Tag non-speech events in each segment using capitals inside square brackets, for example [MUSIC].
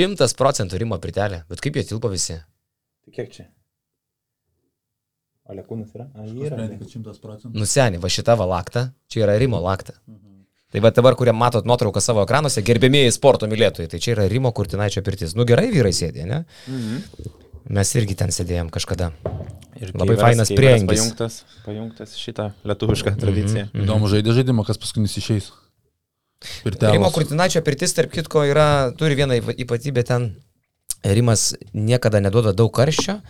Šimtas procentų Rimo pritelė. Bet kaip jie tilpo visi? Tai kiek čia? Alekūnas yra? A, yra. Nusprendė, kad šimtas procentų. Nuseni, va šita va lakta, čia yra Rimo lakta. Tai va dabar, kurie matot nuotrauką savo ekranuose, gerbėmėjai sporto mylėtojai, tai čia yra Rimo Kurtinaičio pirtis. Nu gerai vyrai sėdė, ne? Mhm. Mes irgi ten sėdėjom kažkada. Ir Labai Keiveras- fainas prieangis. Pajungtas, pajungtas šitą lietuvišką tradiciją. Mhm. Įdomu žaidė žaidimą, kas paskutinis išeis. Ir Rimo ten. Kurtinaičio pirtis, tarp kitko, yra, turi vieną ypa- ypatybę ten. Rimas niekada neduoda daug karščio.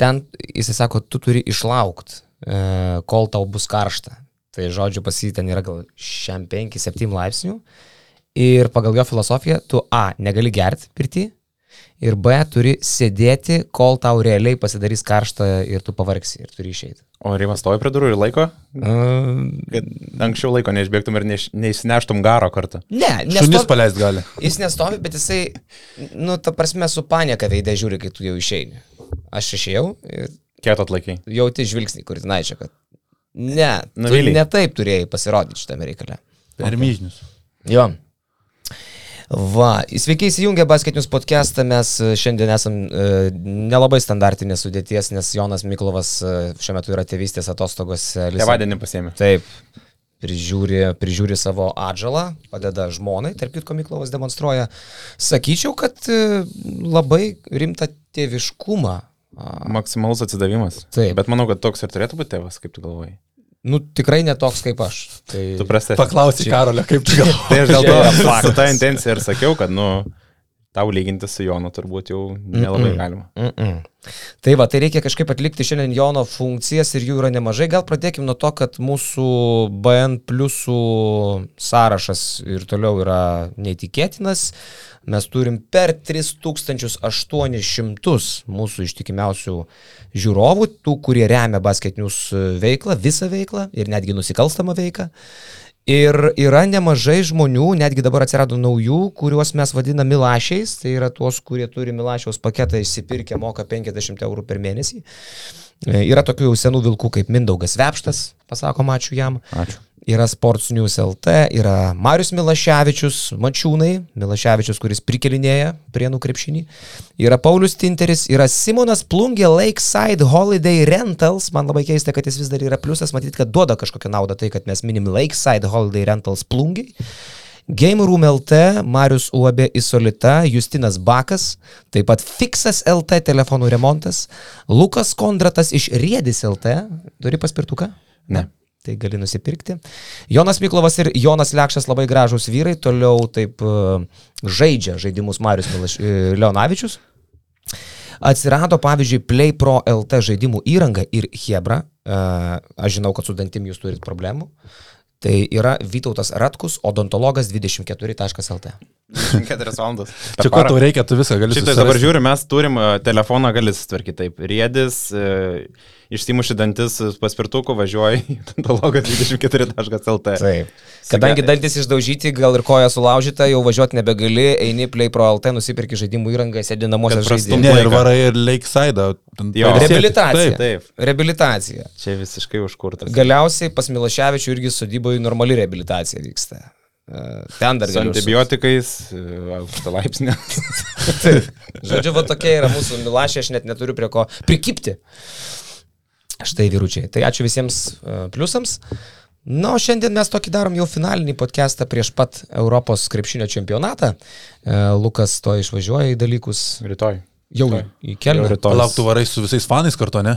Ten jisai sako, tu turi išlaukti, e, kol tau bus karšta. Tai žodžiu, pas jį ten yra gal šiam 5-7 laipsnių. Ir pagal jo filosofiją, tu A, negali gerti pirti. Ir B, turi sėdėti, kol tau realiai pasidarys karšta ir tu pavargsi ir turi išeiti. O Rimas stovi prie durų ir laiko, kad anksčiau laiko neišbėgtum ir neiš, neišsineštum garo kartą. ne, Šunis nestovi, paleist gali. jis nestovi, bet jisai, nu, ta prasme, su panieka veidė žiūri, kai tu jau išeini. Aš išėjau ir Kiek atlaikai? jauti žvilgsnį, kuris naičia, kad ne, tu Nuvylei. ne taip turėjai pasirodyti šitame reikale. Per myžnius. Jo. Va, sveiki įsijungę basketinius podcastą, mes e, šiandien esam e, nelabai standartinės sudėties, nes Jonas Miklovas e, šiuo metu yra tėvystės atostogose. Lisa- Tėvadienį pasėmė. Taip, prižiūri, prižiūri savo atžalą, padeda žmonai, tarp kitko Miklovas demonstruoja. Sakyčiau, kad e, labai rimtą tėviškumą. Maksimalus atsidavimas. Taip. Bet manau, kad toks ir turėtų būti tėvas, kaip tu galvoji. Nu, tikrai netoks kaip aš. Tai... Tu prastė. Paklausy Karolio, kaip tu [LAUGHS] galvoji. Tai aš dėl to su ta intencija ir sakiau, kad, nu, tau lyginti su Jonu turbūt jau nelabai Mm-mm. galima. Mm -mm. Tai va, tai reikia kažkaip atlikti šiandien Jono funkcijas ir jų yra nemažai. Gal pradėkime nuo to, kad mūsų BN pliusų sąrašas ir toliau yra neįtikėtinas. Mes turim per 3800 mūsų ištikimiausių žiūrovų, tų, kurie remia basketinius veiklą, visą veiklą ir netgi nusikalstamą veiklą. Ir yra nemažai žmonių, netgi dabar atsirado naujų, kuriuos mes vadiname milašiais, tai yra tuos, kurie turi milašiaus paketą išsipirkę, moka 50 eurų per mėnesį. E, Yra tokių jau senų vilkų kaip Mindaugas Vepštas, pasakom ačiū jam. Ačiū. Yra Sports News LT, yra Marius Milaševičius, Mačiūnai, Milaševičius, kuris prikelinėja prie nukrepšinį. Yra Paulius Tinteris, yra Simonas Plungė Lakeside Holiday Rentals. Man labai keista, kad jis vis dar yra pliusas, matyt, kad duoda kažkokią naudą tai, kad mes minim Lakeside Holiday Rentals Plungiai. Game Room LT, Marius UAB Isolita, Justinas Bakas, taip pat Fixas LT telefonų remontas, Lukas Kondratas iš Riedis LT, turi paspirtuką? Ne. Tai gali nusipirkti. Jonas Miklovas ir Jonas Lekšas labai gražus vyrai, toliau taip e, žaidžia žaidimus Marius Milaš, e, Leonavičius. Atsirado, pavyzdžiui, Play Pro LT žaidimų įranga ir Hebra. E, Aš žinau, kad su dantim jūs turit problemų. Tai yra Vytautas Ratkus, odontologas 24.lt. 4 valandas. [LAUGHS] Čia ko tau reikia, tu viską gali Šitai dabar žiūriu, mes turim telefoną, gali sutvarkyti taip. Riedis, e, išsimuši dantis paspirtuku, važiuoji į odontologą 24.lt. Taip. Kadangi dantis išdaužyti, gal ir koja sulaužyta, jau važiuoti nebegali, eini Play Pro LT, nusipirki žaidimų įrangą, sėdi namuose žaidimų. Ne, ir laiką. varai ir Lakeside. Jo. Reabilitacija. Taip, Reabilitacija. čia visiškai užkurtas. Galiausiai pas Milaševičių irgi sodyboje normali reabilitacija vyksta. E, Ten dar Su galiu. antibiotikais, e, aukšto laipsnio. [LAUGHS] Žodžiu, va tokia yra mūsų Milašė, aš net neturiu prie ko prikipti. Štai vyručiai. Tai ačiū visiems e, pliusams. Na, o šiandien mes tokį darom jau finalinį podcastą prieš pat Europos krepšinio čempionatą. E, Lukas to išvažiuoja į dalykus Rytoj. jau Rytoj. į rytoj. Lauktų varai su visais fanais kartu, ne?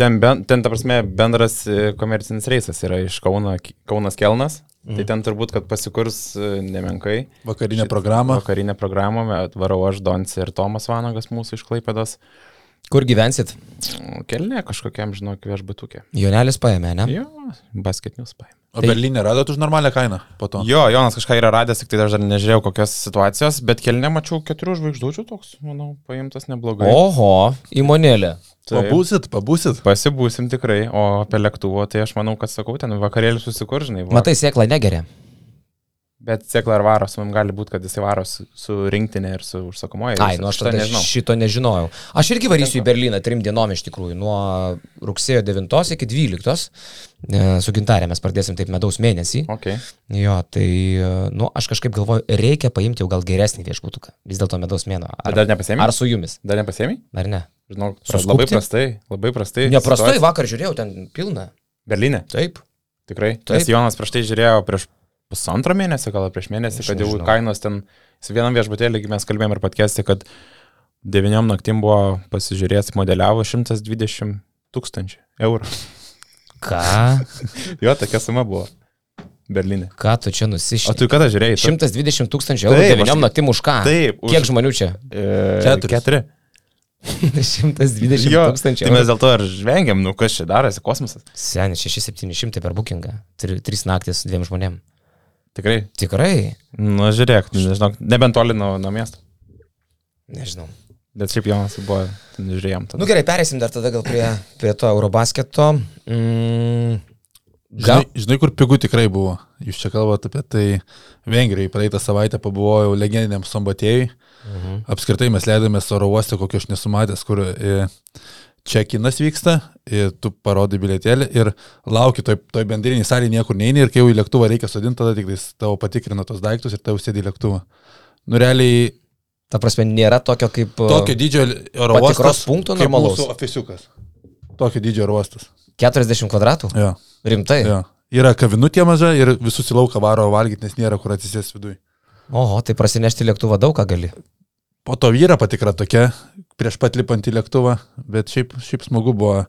Ten, ben, ten, ta prasme, bendras e, komercinis reisas yra iš Kauna, Kaunas Kelnas. Mm. Tai ten turbūt, kad pasikurs nemenkai. Vakarinė programa. Vakarinę programą bet varau aš, Donci ir Tomas Vanagas mūsų iš Klaipėdas. Kur gyvensit? Kelne kažkokiam, žinok, viešbutukė. Jonelis paėmė, ne? Jo, basketinius paėmė. O Berlyne radot už normalią kainą po to. Jo, Jonas kažką yra radęs, tik tai aš dar nežiūrėjau kokios situacijos, bet kelne mačiau keturių žvaigždučių toks, manau, paimtas neblogai. Oho, įmonėlė. Taip. Pabūsit, pabūsit. Pasibūsim tikrai, o apie lėktuvo, tai aš manau, kad sakau, ten vakarėlį susikur, žinai. Va. Matai, sėklą negeria. Bet Cekla ar varo su mum gali būti, kad jisai varo su, su rinktinė ir su užsakomoje. Ai, nu aš Šito nežinau. šito nežinojau. Aš irgi varysiu į Berliną trim dienom iš tikrųjų, nuo rugsėjo 9 iki 12. E, Su gintarė mes pradėsim taip medaus mėnesį. Okay. Jo, tai, e, nu, aš kažkaip galvoju, reikia paimti jau gal geresnį viešbutuką. Vis dėlto medaus mėno. Bet dar nepasiėmei? Ar su jumis? Dar nepasėmei? Ar ne? Žinau, Suskubti? labai prastai, labai prastai. Neprastai, vakar žiūrėjau, ten pilna. Berlyne. Taip. Tikrai. Taip. Nes Jonas prieš tai žiūrėjo prieš pusantro mėnesio, gal prieš mėnesį, kad jau kainos ten, vienam viešbutėlį mes kalbėjome ir patkesti, kad devyniom naktim buvo pasižiūrėjęs modeliavo 120 tūkstančių eurų. Ką? [LAUGHS] Jo, tokia suma buvo. Berlyne. Ką tu čia O nusišai? tu kada žiūrėjai? Tu- 120 tūkstančių eurų devyniom naktim už ką? Taip, už- Kiek žmonių čia? E, Keturis. Keturi. [LAUGHS] 120 Jo, tūkstančių. tai mes dėl to ir žvengiam, nu kas čia darosi, kosmosas. Seniai, 6-700 per bookingą. Tri- Trys naktis dviem žmonėm. Tikrai. Tikrai? Nu, žiūrėk, nežinau, nebent toli nuo, nuo miesto. Nežinau. Bet šiaip Jonas buvo, žiūrėjom. Tada. Nu gerai, perėsim dar tada gal prie, prie to Eurobasketo. Mm, gal? Žinai, žinai, kur pigų tikrai buvo. Jūs čia kalbate apie tai. Vengrijai praeitą savaitę pabuvojau legendiniam Sombatėjui. Mhm. Apskritai mes leidomės oro uoste, kokio aš nesumatęs, kur e, čekinas vyksta, e, tu parodai bilietėlį ir lauki toj, toj bendriniai salėje niekur neini ir kai jau į lėktuvą reikia sodinti, tada tik tavo patikrina tos daiktus ir tau sėdi į lėktuvą. Nu realiai Ta prasme, nėra tokio kaip... tokio dydžio oro uostas. punkto normalaus? mūsų Ofisiukas. Tokio dydžio oro uostas. 40 kvadratų? Jo, Rimtai? jo. Yra kavinutė maža ir visus į lauką varo valgyti, nes nėra kur atsisės viduje. Oho, tai prasinešti lėktuvą daug ką gali. Po to vyra patikra tokia, prieš pat lipant į lėktuvą, bet šiaip, šiaip smagu buvo,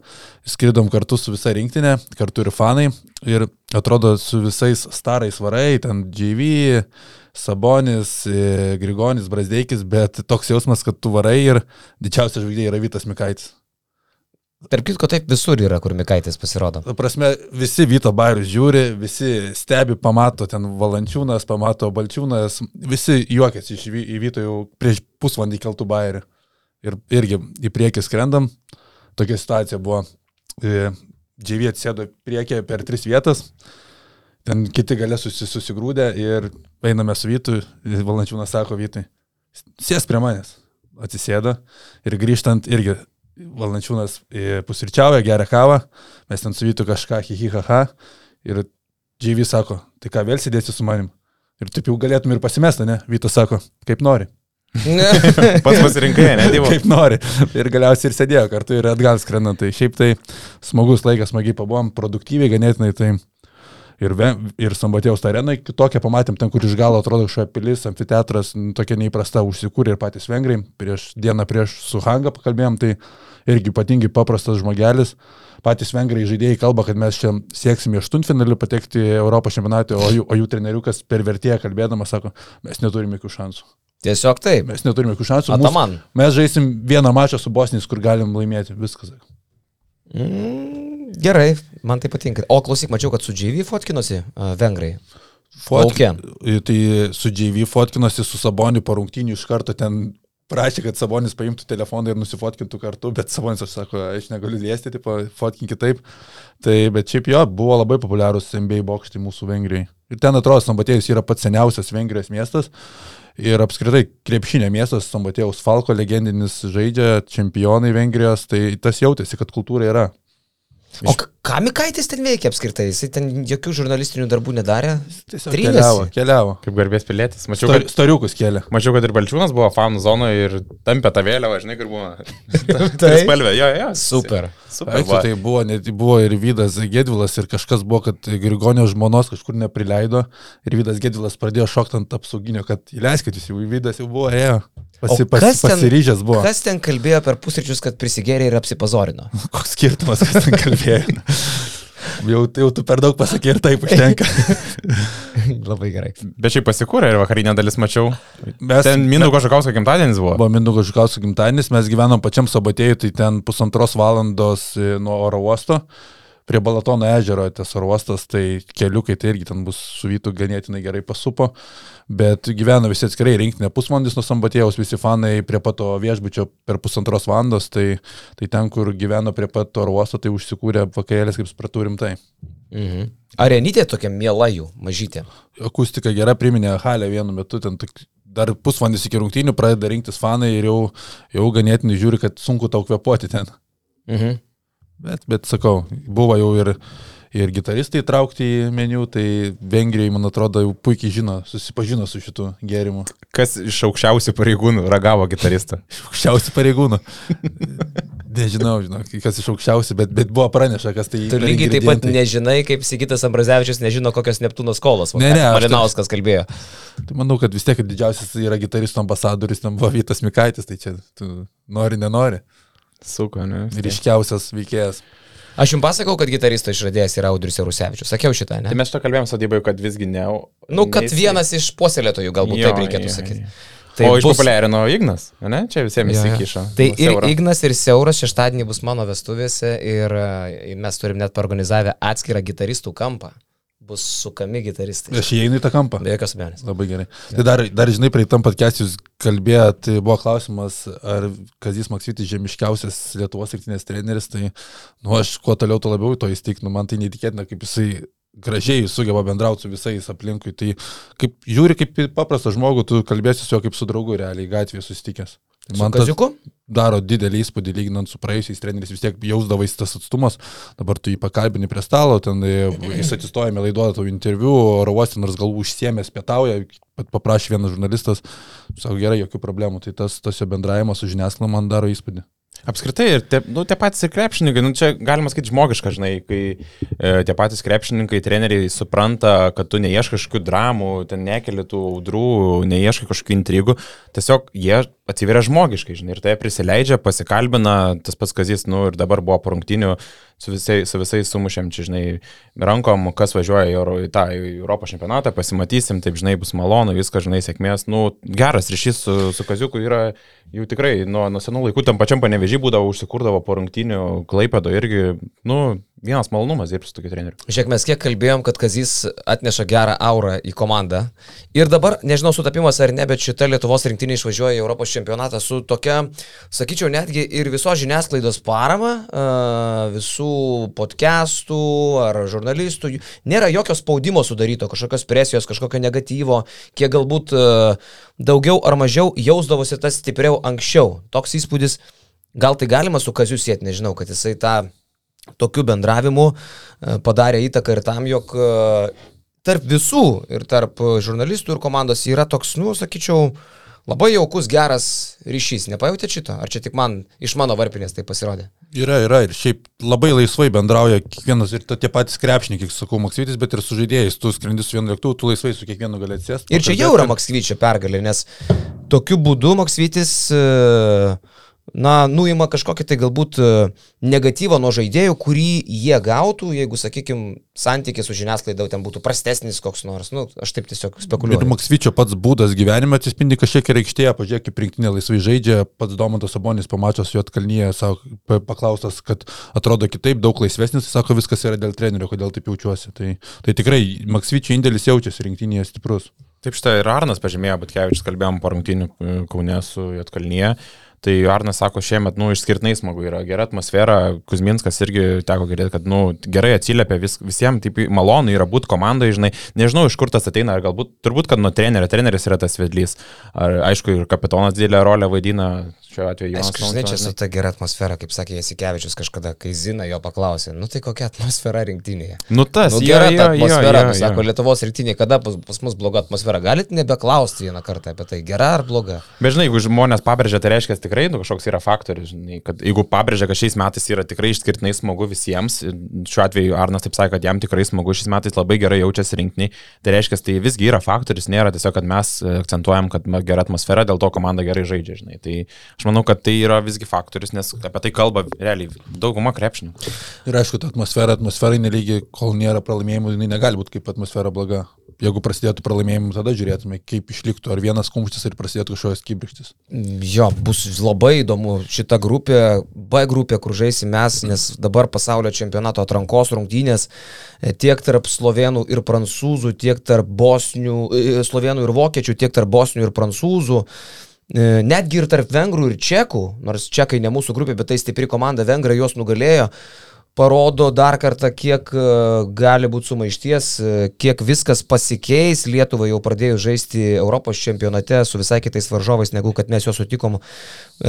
skridom kartu su visa rinktinė, kartu ir fanai, ir atrodo su visais starais varai, ten JV, Sabonis, e, Grigonis, Brasdeikis, bet toks jausmas, kad tu varai ir didžiausias žvaigždė yra Vytas Mikaitis. Tarp kitko, taip visur yra, kur Mikaitis pasirodo. Ta prasme, visi Vyto bairius žiūri, visi stebi, pamato ten Valančiūnas, pamato Balčiūnas, visi juokiasi iš Vyto jau prieš pusvalandį keltų bairių. Ir irgi į priekį skrendam. Tokia situacija buvo. Džiavy atsėdo priekį per tris vietas. Ten kiti galė susi, susigrūdę ir einame su Vytu. Valančiūnas sako Vytui, sės prie manęs. Atsisėdo ir grįžtant irgi Valančiūnas e, pusryčiauja, geria kavą, mes ten su Vytu kažką hihihaha ir Džyvy sako, tai ką vėl sėdėsi su manim. Ir taip jau galėtum ir pasimesti, ne? Vytas sako, kaip nori. [LAUGHS] Pats pasirinkai, ne, Dievo? Kaip nori. Ir galiausiai ir sėdėjo kartu ir atgal skrendant. Tai šiaip tai smagus laikas, smagiai pabuvom, produktyviai ganėtinai. Tai ir, ir Sambatėjaus arenai kitokią pamatėm, ten kur iš galo atrodo kažkokia pilis, amfiteatras, tokia neįprasta užsikūrė ir patys vengrai. Prieš dieną prieš su Hanga pakalbėjom, tai irgi ypatingai paprastas žmogelis. Patys vengrai žaidėjai kalba, kad mes čia sieksime aštuntfinalių patekti Europos čempionatą, o jų, o jų treneriukas per vertėją kalbėdamas sako, mes neturime jokių šansų. Tiesiog taip. Mes neturime jokių šansų. Mūsų- Ataman. Mes žaisim vieną mačą su Bosnijais, kur galim laimėti. Viskas. Mm, gerai, man tai patinka. O klausyk, mačiau, kad su JV fotkinosi uh, vengrai. Fotk... Lauke. Tai su JV fotkinosi su Saboniu po rungtynių iš karto ten prašė, kad Sabonis paimtų telefoną ir nusifotkintų kartu, bet Sabonis aš sako, aš negaliu liesti, tipo, fotkinkit taip. Tai, bet šiaip jo, buvo labai populiarūs NBA bokštai mūsų Vengrijai. Ir ten atrodo, Sambatėjus yra pats seniausias Vengrijos miestas. Ir apskritai krepšinė miestas, Sambatėjaus Falko legendinis žaidžia, čempionai Vengrijos, tai tas jautėsi, kad kultūra yra. O k- ką Mikaitis ten veikia apskritai? Jis ten jokių žurnalistinių darbų nedarė. Tiesiog Trynėsi. keliavo, keliavo. Kaip garbės pilietis. Mačiau, Star, kad, stariukus kėlė. mačiau, kad ir Balčiūnas buvo fanų zonoje ir tampė tą vėliavą, žinai, kur buvo. [LAUGHS] Tai? Spalvė, jo, jo. Super. Super. Aišku, tai buvo, net, buvo ir Vydas Gedvilas ir kažkas buvo, kad Grigonio žmonos kažkur neprileido ir Vydas Gedvilas pradėjo šokti ant apsauginio, kad įleiskit jūs jau, Vydas jau buvo, ėjo. Pasi, O pasi, kas ten- pasiryžęs buvo. Kas ten kalbėjo per pusryčius, kad prisigėrė ir apsipazorino? [LAUGHS] Koks skirtumas, kas ten kalbėjo. [LAUGHS] jau, jau tu per daug pasakė ir taip užtenka. [LAUGHS] Labai gerai. Bet šiaip pasikūrė ir vakarinė dalis mačiau. Mes, Ten Mindaugo Žakausko gimtadienis buvo. Buvo Mindaugo Žukausko gimtadienis, mes gyvenom pačiam Sabatėjui, tai ten pusantros valandos e, nuo oro uosto. Prie Balatono ežero tas oro uostas, tai keliukai tai irgi ten bus suvytų ganėtinai gerai pasupo. Bet gyveno visi atskirai rinktinė pusvalandis nuo Sambatėjaus, visi fanai prie pato viešbučio per pusantros valandos, tai, tai ten, kur gyveno prie pato oro uosto, tai užsikūrė vakarėlės, kaip supratau, rimtai. Mhm. Arenytė tokia miela jų, mažytė. Akustika gera, priminė Halę vienu metu, ten tok, dar pusvalandis iki rungtynių pradeda rinktis fanai ir jau, jau ganėtinai žiūri, kad sunku tau kvepuoti ten. Mhm. Bet, bet sakau, buvo jau ir, ir gitaristai įtraukti į meniu, tai Vengrijai, man atrodo, jau puikiai žino, susipažino su šitu gėrimu. Kas iš aukščiausių pareigūnų ragavo gitaristą? [LAUGHS] Aukščiausių pareigūnų. Nežinau, žinau, kas iš aukščiausių, bet, bet buvo praneša, kas tai Tu per lygiai taip pat nežinai, kaip Sigitas Ambrazevičius nežino, kokios Neptūno skolos. Ne, ne, aš tai- Malinauskas kalbėjo. Tai manau, kad vis tiek didžiausias yra gitaristų ambasadoris, ten buvo Vytas Mikaitis, tai čia tu nori, nenori. Suko, ne? Ryškiausias veikėjas. Aš jums pasakau, kad gitaristo išradėjas yra Audrius Jarusevičius. Sakiau šitą, Tai ne? mes to kalbėjom sodybai, kad visgi ne. Nu, kad neįsi- vienas iš puoselėtojų galbūt Jo, taip reikėtų jo, sakyti. jo. Tai o bus- išpopuliarino Ignas, ne? Čia visiems Jo, jo. įsikišo. Tai ir siaura. Ignas, ir Siauras šeštadienį bus mano vestuvėse ir e, mes turim net organizavę atskirą gitaristų kampą. Bus sukami gitaristai. Aš įeinu į tą kampą. Be jokios abejonės. Labai gerai. Tai dar, dar žinai, prie tam podcast jūs kalbėjot, tai buvo klausimas, ar Kazis Maksytis žemiškiausias Lietuvos rinktinės treneris, tai nu, aš kuo toliau, tuo labiau to įstikinu, man tai neįtikėtina, kaip jisai gražiai sugeba bendrauti su visais aplinkui. Tai kaip žiūri, kaip paprastą žmogų, tu kalbėsi su juo kaip su draugu realiai gatvėje susitikęs. Tai Su man tas Kaziuku? Daro didelį įspūdį lyginant su praėjusiais treneriais, vis tiek jausdavai tas atstumas, dabar tu jį pakalbini prie stalo, ten e, jis atsistojame laiduoja tavo interviu, oro uostė, nors galvų užsiemęs pietauja, paprašė vienas žurnalistas, sako gerai, jokių problemų, tai tas, tas jo bendravimas su žiniasklaida man daro įspūdį. Apskritai, ir te, nu, tie patys ir krepšininkai, nu, čia galima sakyti žmogiška, žinai, kai e, tie patys krepšininkai, treneriai supranta, kad tu neieškai kažkokių dramų, ten nekeli tų audrų, neieškai kažkokių intrigų, tiesiog jie atsiveria žmogiškai, žinai, ir tai prisileidžia, pasikalbina, tas pats kazys, nu, ir dabar buvo porungtinių, su, visai, su visais sumušėm, čia, žinai, rankom, kas važiuoja į, Euro, į tą į Europos čempionatą, pasimatysim, taip, žinai, bus malonu, viskas, žinai, sėkmės, nu, geras ryšys su, su kaziuku yra jau tikrai nuo, nuo senų laikų tam pačiam panevežį būdavo, užsikurdavo po rungtinių, klaipėdo irgi, nu, vienas malonumas dirbti su tokiu treneriu. Žiūrėk, mes kiek kalbėjom, kad Kazys atneša gerą aurą į komandą. Ir dabar, nežinau, sutapimas ar ne, bet šita Lietuvos rinktinė išvažiuoja į Europos čempionatą su tokia, sakyčiau, netgi ir visos žiniasklaidos parama, visų podcastų ar žurnalistų. Nėra jokio spaudimo sudaryto, kažkokios presijos, kažkokio negatyvo, kiek galbūt daugiau ar mažiau jausdavosi tas stipriau anksčiau. Toks įspūdis, gal tai galima su Kaziu sėti, nežinau, kad jisai tą tokiu bendravimu e, padarė įtaką ir tam, jog e, tarp visų ir tarp žurnalistų ir komandos yra toks, nu, sakyčiau, labai jaukus, geras ryšys. Nepajutėt šito? Ar čia tik man iš mano varpinės tai pasirodė? Yra, yra ir šiaip labai laisvai bendrauja kiekvienas ir tie patys krepšininkai, kaip sakau, Maksytis, bet ir su žaidėjais, tu skrendi su vienu lėktuvu, tu laisvai su kiekvienu gali atsėsti. Ir čia jau yra Maksvyčio pergalė, nes tokiu būdu Maksvytis, e, na, nuima kažkokį tai galbūt e, negatyvą nuo žaidėjų, kurį jie gautų, jeigu, sakykime, santykis su žiniasklaida ten būtų prastesnis koks nors. Nu, aš taip tiesiog Ir spekuliuoju. Maksvyčio pats būdas gyvenime atsispindi kažkiek ir aikštėje, pažiūrėk, kaip rinktinė laisvai žaidžia, pats Domantas Sabonis pamačios jo atkalnyje, sako, pa- paklaustas, kad atrodo kitaip, daug laisvesnis, sako, viskas yra dėl trenerio, kodėl taip jaučiuosi. Tai, tai tikrai Maksvyčio indėlis jaučiasi rinktinėje stiprus. Taip štai ir Arnas pažymėjo, bet Kevičius kalbėjom po rungtinių e, Kaune su Jotkalnyje. Tai Arnas sako, šiemet, nu, išskirtinai smagu yra, gera atmosfera, Kuzminskas irgi teko girdėti, kad, nu, gerai atsiliepia vis, visiems, taip malonu yra būti komandai, žinai, nežinau, iš kur tas ateina, ar galbūt, turbūt, kad nuo trenerio, treneris yra tas vedlys, ar aišku, ir kapitonas didelę rolę vaidina, šiuo atveju Jonas Aišku, žinai, čia su ta gera atmosfera, kaip sakė Jasikevičius kažkada, kai Zina jo paklausė, nu tai kokia atmosfera rinktinėje. Nu, tas, Nu, jo, gera jo, ta jo, atmosfera, jo, nu, jo. sako, Lietuvos rinktinė, kada pas, pas mus bloga atmosfera, galit nebeklausti vieną kartą apie tai, gera ar bloga. Bet žinai, jeigu žmonės pabrėžia, tai reiškia tikrai nu, kažkoks yra faktorius, žinai, kad jeigu pabrėžia, kad šiais metais yra tikrai išskirtinai smagu visiems, šiuo atveju Arnas taip sakė, kad jam tikrai smagu šiais metais labai gerai jaučiasi rinkiniai, tai reiškia, tai visgi yra faktorius, nėra tiesiog, kad mes akcentuojam, kad gera atmosfera, dėl to komanda gerai žaidžia, žinai. Tai aš manau, kad tai yra visgi faktorius, nes apie tai kalba realiai dauguma krepšininkų. Ir aišku, ta atmosfera, atmosferai nelygiai, kol nėra pralaimėjimų, jinai negali būti kaip atmosfera bloga. Jeigu prasidėtų pralaimėjimų, tada žiūrėtume, kaip išliktų, ar vienas kumštis ir prasidėtų kažkokios kibrikštis. Jo, bus labai įdomu šita grupė, B grupė, kur žaisim mes, nes dabar pasaulio čempionato atrankos rungtynės e, tiek tarp slovenų ir prancūzų, tiek tarp bosnių, e, slovenų ir vokiečių, tiek tarp bosnių ir prancūzų. E, Netgi ir tarp vengrų ir čekų, nors čekai ne mūsų grupė, bet tai stipri komanda, vengrai juos nugalėjo. Parodo dar kartą, kiek e, gali būti sumaišties, e, kiek viskas pasikeis. Lietuva jau pradėjo žaisti Europos čempionate su visai kitais varžovais, negu kad mes juos sutikom e,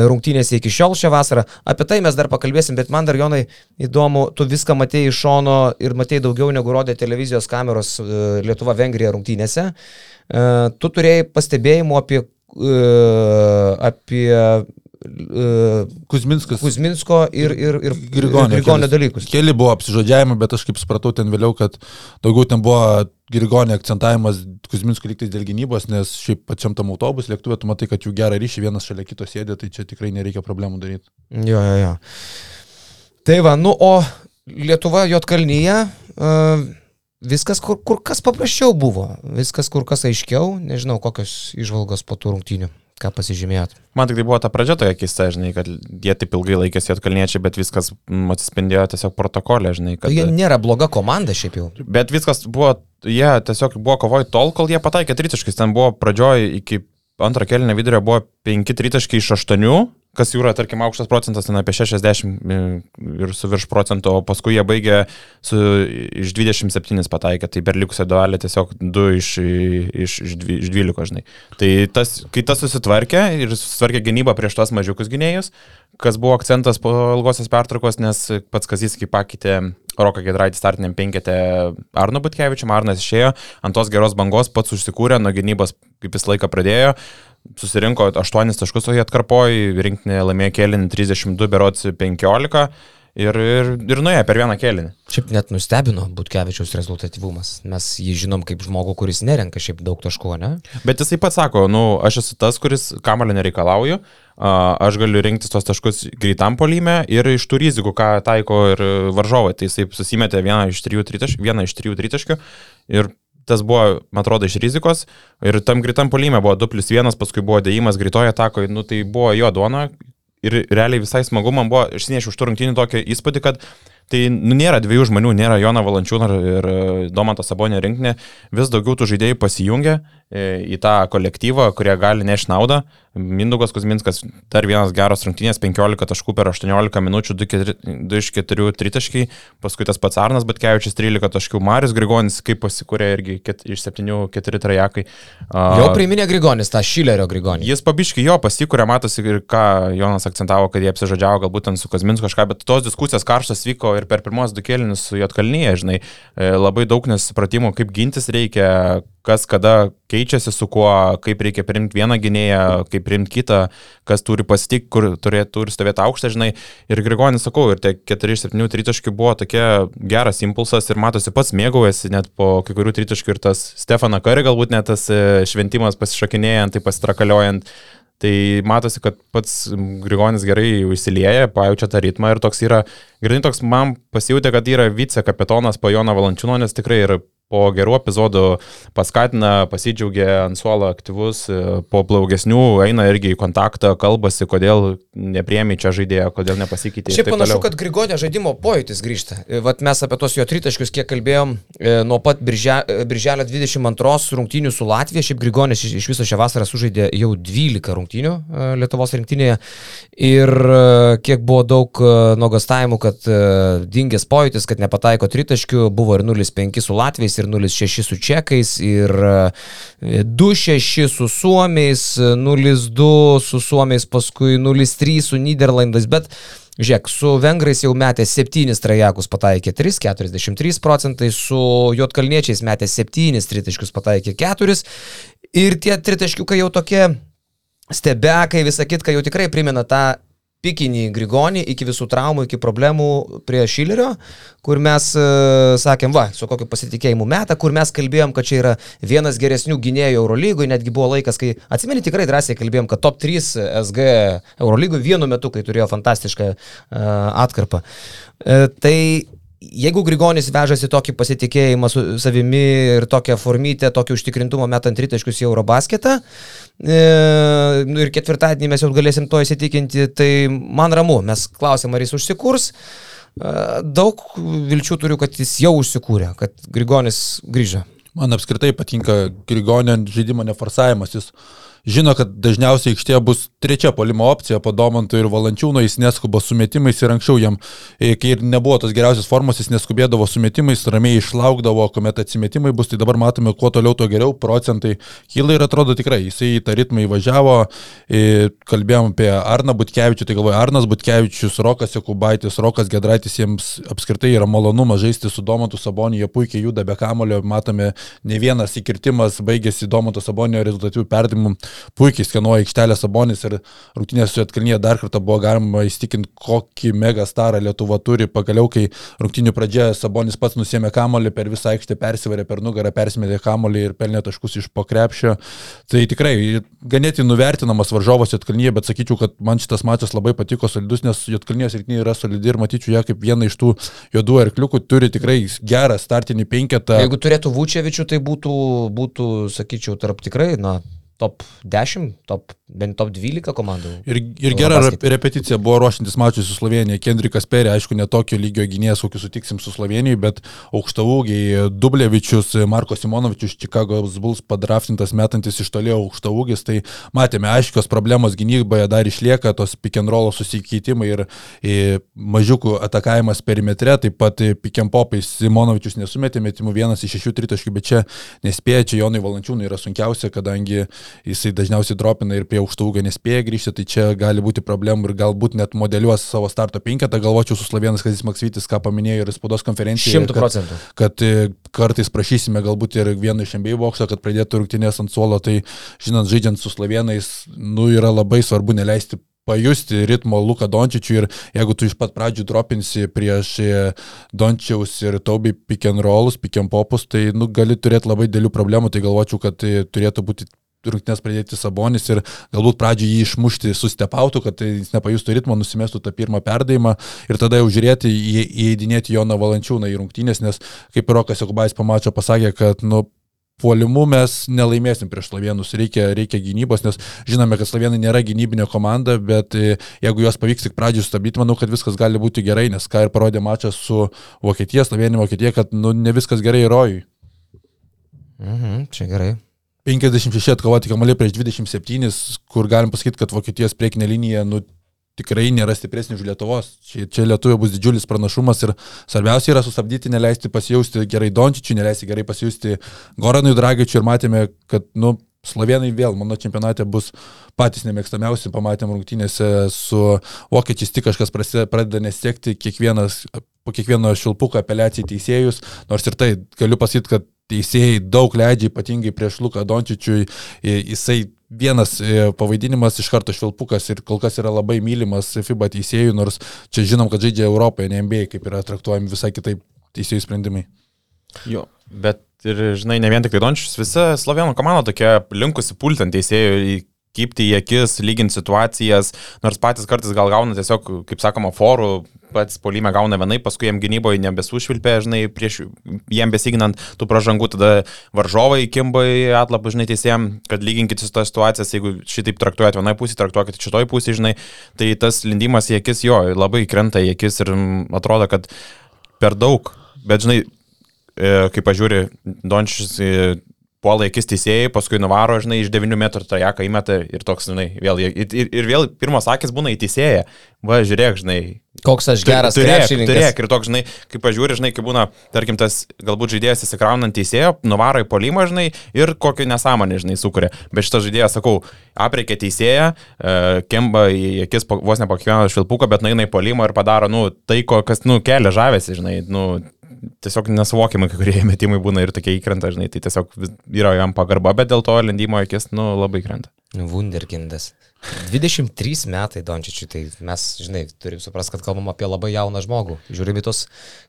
rungtynėse iki šiol šią vasarą. Apie tai mes dar pakalbėsim, bet man dar Jonai įdomu, tu viską matėjai iš šono ir matėjai daugiau negu rodė televizijos kameros Lietuva-Vengrija rungtynėse. Tu turėjai pastebėjimų apie, apie Kuzminskas. Kuzminsko ir, ir, ir Grigonio, Grigonio dalykus. Keli buvo apsižodžiavimai, bet aš kaip supratau ten vėliau, kad daugiau ten buvo Grigonio akcentavimas Kuzminsko lygtais dėl gynybos, nes šiaip pačiam tam autobus lėktuvė, tu matai, kad jų gerą ryšį vienas šalia kito sėdė, tai čia tikrai nereikia problemų daryti. Jo, jo, jo. Tai va, nu, o Lietuva Jotkalnyje. Uh, Viskas kur, kur kas paprasčiau buvo, viskas kur kas aiškiau, nežinau, kokios išvalgos po tų rungtynių. Ką pasižymėjot? Man tik tai buvo ta pradžia toje keista, žinai, kad jie taip ilgai laikėsi atkalniečiai, bet viskas atsispindėjo tiesiog protokolė, žinai. Kad... Jie nėra bloga komanda šiaip jau. Bet viskas buvo, jie tiesiog buvo kovoj tol, kol jie pataikė tritaškis. Ten buvo pradžioj iki antro kelnio vidurio buvo 5 tritaškai iš 8, kas jau yra, tarkim, aukštas procentas, ten apie 60 e, ir su virš procento, o paskui jie baigė su, iš 27 pataikė, tai per likusią dualę tiesiog 2 iš, iš, iš, iš 12, žinai. Tai tas, kai tas susitvarkė ir susitvarkė gynybą prieš tos mažiukus gynėjus, kas buvo akcentas po ilgosios pertraukos, nes pats Kazis, kai pakeitė Roką Gedraitį startiniam penketę Arno Butkevičiam, Arnas išėjo, ant tos geros bangos pats užsikūrė, nuo gynybos kaip jis laiką pradėjo, susirinko 8 taškus, o jie atkarpojo, rinktinė laimėjo kėlinį 32 berots 15 ir, ir, ir nuėjo per vieną kėlinį. Šiaip net nustebino Butkevičiaus rezultatyvumas. Mes jį žinom kaip žmogų, kuris nerenka šiaip daug taškų, ne? Bet jisai pats sako, nu, aš esu tas, kuris kamalio nereikalauju, aš galiu rinktis tos taškus greitam polyme ir iš tų rizikų, ką taiko ir varžovai. Tai jisai susimetė vieną iš trijų tritaškių, vieną iš trijų tritaškių ir tas buvo, man atrodo, iš rizikos. Ir tam greitam polyme buvo 2 plus 1, paskui buvo dėjimas greitoje atakoje, nu tai buvo jo duona. Ir realiai visai smagu man buvo, išsinešiu už turrungtinį tokį įspūdį, kad Tai nu, nėra dviejų žmonių, nėra Jono Valančiūno ir Domanto Sabonio rinkinė, vis daugiau tų žaidėjų pasijungia e, į tą kolektyvą, kurie gali nešti naudą. Mindugas Kuzminskas dar vienas geras rungtynės, 15 taškų per 18 minučių, 2 iš 4 tritaškai, paskui tas pats Arnas Batkevičius 13 taškų, Marius Grigonis kaip pasikūrė irgi ket, iš 7 4 trajekai. Jau priminė Grigonis, tą Šilerio Grigonį. Jis pabiški jo pasikūrė, matosi ir ką Jonas akcentavo, kad jie apsižodžiavo galbūt ant su Kuzminsku kažką, bet tos diskusijos karštas vyko ir per pirmos du kėlinius su Jotkalnyje, žinai, e, labai daug nesupratimų, kaip gintis reikia, kas kada keičiasi su kuo, kaip reikia priimti vieną gynėją, kaip priimti kitą, kas turi pasitikti, kur turėtų turi stovėti aukštą, žinai. Ir Grigonis, sakau, ir tie 4-7 tritaškių buvo tokia geras impulsas ir matosi pats mėgaujasi net po kai kurių tritaškių ir tas Stefano Kari galbūt net tas e, šventimas pasišakinėjant, tai pasitrakaliojant. Tai matosi, kad pats Grigonis gerai įsilieja, pajaučia tą ritmą ir toks yra, grinai toks man pasijūtė, kad yra vicekapitonas po Jono Valančiūno, nes tikrai ir po gerų epizodų paskatina, pasidžiaugia ant suolo aktyvus, e, po blogesnių eina irgi į kontaktą, kalbasi, kodėl nepriemi čia žaidėjo, kodėl nepasikeitė. Šiaip panašu, kad Grigonio žaidimo pojūtis grįžta. E, vat mes apie tos jo tritaškius kiek kalbėjom e, nuo pat birželio, birželio 22 rungtynių su Latvija. Šiaip Grigonis iš viso šią vasarą sužaidė jau 12 rungtynių Lietuvos rinktinėje. Ir kiek buvo daug nuogastavimų, kad dingęs pojūtis, kad nepataiko tritaškių, buvo ir 0-5 su Latvijais ir 0-6 su čekais, ir 2-6 e, su suomiais, 0-2 su suomiais, paskui 0-3 su Niderlandais, bet Žiūrėk, su vengrais jau metė 7 trajekus, pataikė 3, 43 procentai, su juotkalniečiais metė 7 tritaškius, pataikė 4 ir tie tritaškiukai jau tokie stebekai, visą kitką jau tikrai primena tą pikinį Grigonį iki visų traumų, iki problemų prie Šilerio, kur mes uh, sakėm, va, su kokiu pasitikėjimu metą, kur mes kalbėjom, kad čia yra vienas geresnių gynėjų Eurolygoje, netgi buvo laikas, kai, atsimeni, tikrai drąsiai kalbėjom, kad top 3 SG Eurolygoje vienu metu, kai turėjo fantastišką uh, atkarpą. Uh, tai jeigu Grigonis vežasi tokį pasitikėjimą su savimi ir tokią formytę, tokį užtikrintumą metant tritaškius į Eurobasketą, e, nu ir ketvirtadienį mes jau galėsim to įsitikinti, tai man ramu, mes klausėm, ar jis užsikurs. E, daug vilčių turiu, kad jis jau užsikūrė, kad Grigonis grįžo. Man apskritai patinka Grigonio žaidimo neforsavimas. Jis žino, kad dažniausiai aikštėje bus trečia polimo opcija po Domanto ir Valančiūno, jis neskuba su metimais ir anksčiau jam, e, kai ir nebuvo tos geriausios formos, jis neskubėdavo su metimais, ramiai išlaukdavo, kuomet atsimetimai bus, tai dabar matome, kuo toliau, tuo geriau, procentai kyla ir atrodo tikrai, jisai į tą ritmą įvažiavo, e, kalbėjom apie Arną Butkevičių, tai galvoju, Arnas Butkevičius, Rokas Jekubaitis, Rokas Gedraitis, jiems apskritai yra malonumas žaisti su Domantu Saboniu, jie puikiai juda be kamulio, matome ne vienas įkirtimas baigėsi Domanto Sabonio rezultatyvių perdimų, puikiai skenuoja aikštelę Sabonis ir rungtynės su Atkalnyje dar kartą buvo galima įstikinti, kokį mega starą Lietuva turi. Pagaliau, kai rungtynių pradžioje Sabonis pats nusėmė kamolį, per visą aikštę persivarė per nugarą, persimetė kamolį ir pelnė taškus iš pokrepšio. Tai tikrai ganėtinai nuvertinamas varžovas Atkalnyje, bet sakyčiau, kad man šitas mačas labai patiko solidus, nes Atkalnyje rinktinė yra solidi ir matyčiau ją kaip vieną iš tų juodų arkliukų, turi tikrai gerą startinį penketą. Jeigu turėtų Vučevičių, tai būtų, būtų, sakyčiau, tarp tikrai, na, top 10, top, bent top 12 komandų. Ir, ir gera repeticija buvo ruošiantis mačiui su Slovenija. Kendrikas Perė, aišku, netokio lygio gynėjas, kokį sutiksim su Slovenijoje, bet aukštaūgiai Dublevičius, Marko Simonovičius, Čikagos Bulls padraftintas metantis iš tolėjo aukštaūgis. Tai matėme, aiškios problemos gynyboje dar išlieka, tos pick and roll susikeitimai ir, ir mažiukų atakavimas perimetre, taip pat pick and popai Simonovičius nesumetė metimų vienas iš šešių tritaškių, bet čia nespėja, čia Jonai Valančiūnai yra sunkiausia, kadangi jisai dažniausiai dropina ir prie aukštų ūgio nespėja grįžti, tai čia gali būti problemų ir galbūt net modeliuos savo starto penketą, galvočiau su Slovėnas Kazis Maksvytis, ką paminėjo ir spaudos konferencijoje. Šimtų procentų. Kad, kad e, kartais prašysime galbūt ir vieną iš MBA bokso, kad pradėtų rungtynės ant suolo, tai žinant, žaidžiant su Slovėnais, nu yra labai svarbu neleisti pajusti ritmo Luką Dončičių ir jeigu tu iš pat pradžių dropinsi prieš e, Dončiaus ir Taubai pick and rollus, pick and popus, tai nu, gali turėti labai dėlių problemų, tai galvočiau, kad tai turėtų būti rungtynės pradėti Sabonis ir galbūt pradžioje jį išmušti sustepautų, kad jis nepajustų ritmo, nusimestų tą pirmą perdavimą ir tada jau žiūrėti, į, įeidinėti Joną Valančiūną į rungtynės, nes kaip Rokas Jokubais pamačio pasakė, kad nu, puolimu mes nelaimėsim prieš slovenus, reikia, reikia gynybos, nes žinome, kad slovenai nėra gynybinė komanda, bet e, jeigu juos pavyks tik pradžiui sustabdyti, manau, kad viskas gali būti gerai, nes ką ir parodė mačas su Vokietija, Slovenija, Vokietija, kad nu, ne viskas gerai rojui. Mhm, čia gerai. 56 atkovoti kamuoliai prieš 27, kur galim pasakyti, kad Vokietijos priekinė linija nu, tikrai nėra stipresnė už Lietuvos. Čia, čia Lietuvoje bus didžiulis pranašumas ir svarbiausia yra sustabdyti, neleisti pasijausti gerai Dončičiui, neleisti gerai pasijausti Goranui Dragičiui ir matėme, kad nu, Slovenai vėl mano čempionate bus patys nemėgstamiausi, pamatėm rungtynėse su vokiečiais, tik kažkas pradeda nesiekti, kiekvienas, po kiekvieno šilpuko apeliacijai teisėjus, nors ir tai galiu pasakyti, kad teisėjai daug leidžia, ypatingai prieš Luką Dončičiui, jisai vienas e, pavaidinimas iš karto švilpukas ir kol kas yra labai mylimas FIBA teisėjų, nors čia žinom, kad žaidžia Europoje, ne NBA, kaip yra traktuojami visai kitaip teisėjų sprendimai. Jo, bet ir, žinai, ne vien tik tai Dončius, visa Slovenų komanda tokia linkusi pultant teisėjų kypti į akis, lyginti situacijas, nors patys kartais gal gauna tiesiog, kaip sakoma, forų, pats polime gauna vienai, paskui jam gynyboje nebesušvilpė, žinai, prieš jiem besiginant tų pražangų, tada varžovai kimba į atlapą, žinai, teisėjim, kad lyginkite su to situacijas, jeigu šitaip traktuojate vienai pusė, traktuokite šitoj pusė, žinai, tai tas lindimas į akis jo labai krenta į akis ir atrodo, kad per daug, bet žinai, e, kai pažiūri, Dončius puola akis teisėjai, paskui nuvaro, žinai, iš 9 metrų trajeką įmeta ir toks, žinai, vėl, ir, ir, ir vėl pirmas akis būna į teisėją. Va, žiūrėk, žinai. Koks aš geras turėk, turėk, ir toks, žinai, kai pažiūri, žinai, kai būna, tarkim, tas galbūt žaidėjas įsikraunant teisėjo, nuvaro į polimą, žinai, ir kokį nesąmonę, žinai, sukuria. Bet šitas žaidėjas, sakau, apriekia teisėją, e, kemba į akis vos ne po kiekvieno švilpuko, bet nueina į polimą ir padaro, nu, tai, ko, kas, nu, kelia žavesi, žinai, nu, tiesiog nesuvokiamai, kai kurie metimai būna ir tokie įkrenta, žinai, tai tiesiog yra jam pagarba, bet dėl to lendimo akis, nu, labai krenta. Wunderkindas. 23 metai Dončičiui, tai mes, žinai, turim suprasti, kad kalbam apie labai jauną žmogų. Žiūrime tos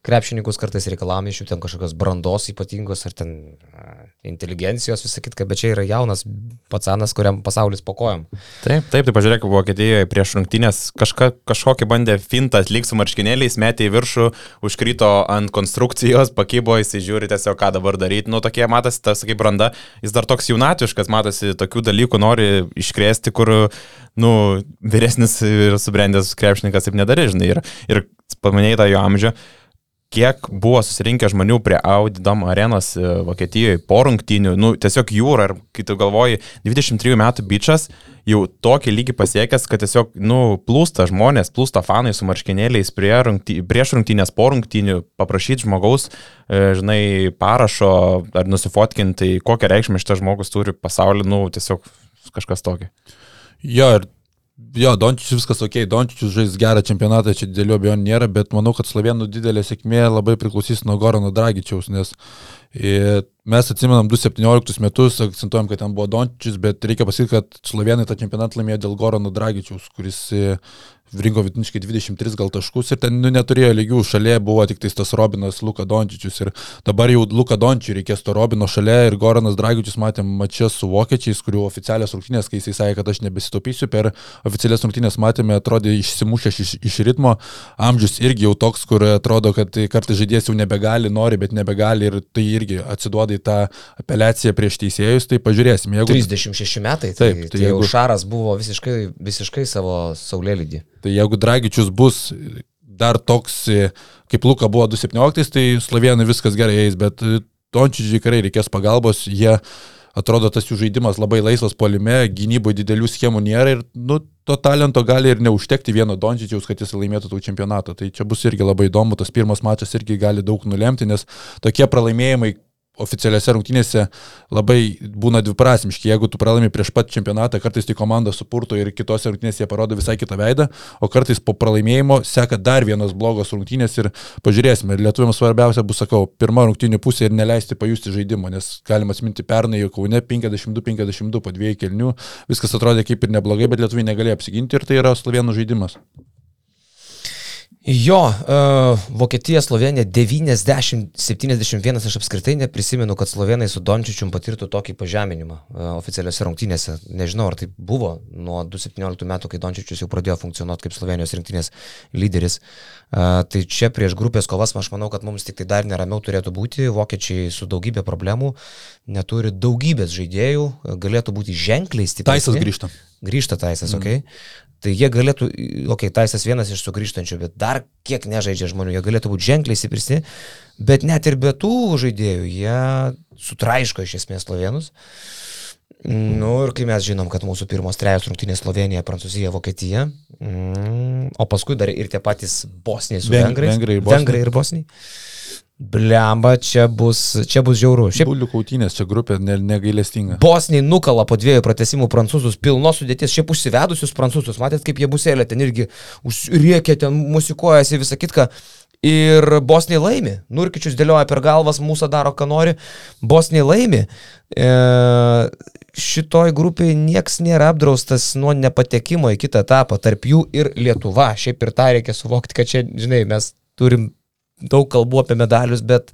krepšininkus, kartais reikalavome iš jų ten kažkokios brandos ypatingos ar ten inteligencijos, visą kitką, bet čia yra jaunas pacanas, kuriam pasaulis pokojam. Taip, taip, tai pažiūrėk, Vokietijoje prieš rungtynės kažka, kažkokį bandė fintą atlikti su marškinėliais, metė į viršų, užkrito ant konstrukcijos, pakybo, jis žiūri tiesiog, ką dabar daryti. Nu, tokie matosi, tas, kaip branda, jis dar toks jaunatiškas, matosi, tokių dalykų nori iškrėsti, kur, nu, vyresnis ir subrendęs krepšininkas taip nedarė, žinai, ir, ir paminėjai tą jo amžių. kiek buvo susirinkę žmonių prie Audidom arenos e, Vokietijoje po rungtynių, nu, tiesiog jūra, ir kai tu galvoji, 23 metų bičias jau tokį lygį pasiekęs, kad tiesiog, nu, plūsta žmonės, plūsta fanai su marškinėliais prie rungty, prieš rungtynės, po rungtynių, paprašyti žmogaus, e, žinai, parašo ar nusifotkinti, tai kokią reikšmę šitas žmogus turi pasaulį, nu, tiesiog kažkas tokio. Jo, ir Jo, Dončičius viskas ok, Dončičius žais gerą čempionatą, čia didelių abejonių nėra, bet manau, kad Slovenų didelė sėkmė labai priklausys nuo Gorano Dragičiaus, nes mes atsimenam 2017 metus, akcentuojam, kad ten buvo Dončičius, bet reikia pasakyti, kad Slovenai tą čempionatą laimėjo dėl Gorano Dragičiaus, kuris e, rinko vidutiniškai 23 gal taškus ir ten nu, neturėjo lygių, šalia buvo tik tas Robinas Luka Dončičius ir dabar jau Luka Dončičiui reikės to Robino šalia ir Goranas Dragičius matėm mačias su vokiečiais, kurių oficialios rungtynės, kai jisai sakė, kad aš nebesitaupysiu, per oficialias rungtynės matėme, atrodė išsimušęs iš, iš ritmo, amžius irgi jau toks, kur atrodo, kad kartais žaidėjas jau nebegali, nori, bet nebegali ir tai irgi atsiduoda į tą apeliaciją prieš teisėjus, tai pažiūrėsim. Jeigu... 36 metai, tai, taip, tai, tai jeigu Šaras buvo visiškai, visiškai savo saulėlydį. Tai jeigu Dragičius bus dar toks, kaip Luka buvo 2017, tai Slovenai viskas gerai eis, bet Dončičiui tikrai reikės pagalbos, jie atrodo tas jų žaidimas labai laisvas polime, gynyboje didelių schemų nėra ir nu, to talento gali ir neužtekti vieno Dončičiaus, kad jis laimėtų tų čempionatą. Tai čia bus irgi labai įdomu, tas pirmas mačas irgi gali daug nulemti, nes tokie pralaimėjimai, oficialiuose rungtynėse labai būna dviprasmiški. Jeigu tu pralaimi prieš pat čempionatą, kartais tai komanda supurto ir kitose rungtynėse jie parodo visai kitą veidą, o kartais po pralaimėjimo seka dar vienas blogos rungtynės ir pažiūrėsime. Ir lietuviams svarbiausia bus, sakau, pirma rungtynių pusė ir neleisti pajusti žaidimo, nes galima atsiminti pernai jau Kaune 52-52 po dviejų kelnių, viskas atrodė kaip ir neblogai, bet lietuviai negalėjo apsiginti ir tai yra slovenų žaidimas. Jo, uh, Vokietija, Slovenija 90-71, aš apskritai neprisimenu, kad slovenai su Dončičium patirtų tokį pažeminimą uh, oficialiuose rungtynėse. Nežinau, ar tai buvo nuo 2017 metų, kai Dončičius jau pradėjo funkcionuoti kaip Slovenijos rinktinės lyderis. Uh, tai čia prieš grupės kovas aš manau, kad mums tik tai dar neramiau turėtų būti. Vokiečiai su daugybė problemų neturi daugybės žaidėjų, galėtų būti ženkliai stipresni. Taisas grįžta. Grįžta Taisas, mm. ok. Tai jie galėtų, okei, okay, Taisas vienas iš sugrįžtančių, bet dar kiek nežaidžia žmonių, jie galėtų būti ženkliai stipresni, bet net ir be tų žaidėjų jie sutraiško iš esmės slovenus. Nu ir kai mes žinom, kad mūsų pirmos trejos rungtynės Slovenija, Prancūzija, Vokietija, mm, o paskui dar ir tie patys Bosniai su Vengrais. Vengrai ir Bosniai. Vengrai ir Bosniai. Blemba, čia bus, čia bus žiauru. Šiaip bulių kautynės, čia grupė ne, negailestinga. Bosniai nukala po dviejų pratesimų prancūzus, pilnos sudėties, šiaip užsivedusius prancūzus, matėt, kaip jie busėlė, ten irgi užriekė, ten musikuojasi visą kitką. Ir Bosniai laimi. Nurkičius dėlioja per galvas, mūsų daro, ką nori. Bosniai laimi. E, šitoj grupiai nieks nėra apdraustas nuo nepatekimo į kitą etapą, tarp jų ir Lietuva. Šiaip ir tą reikia suvokti, kad čia, žinai, mes turim daug kalbų apie medalius, bet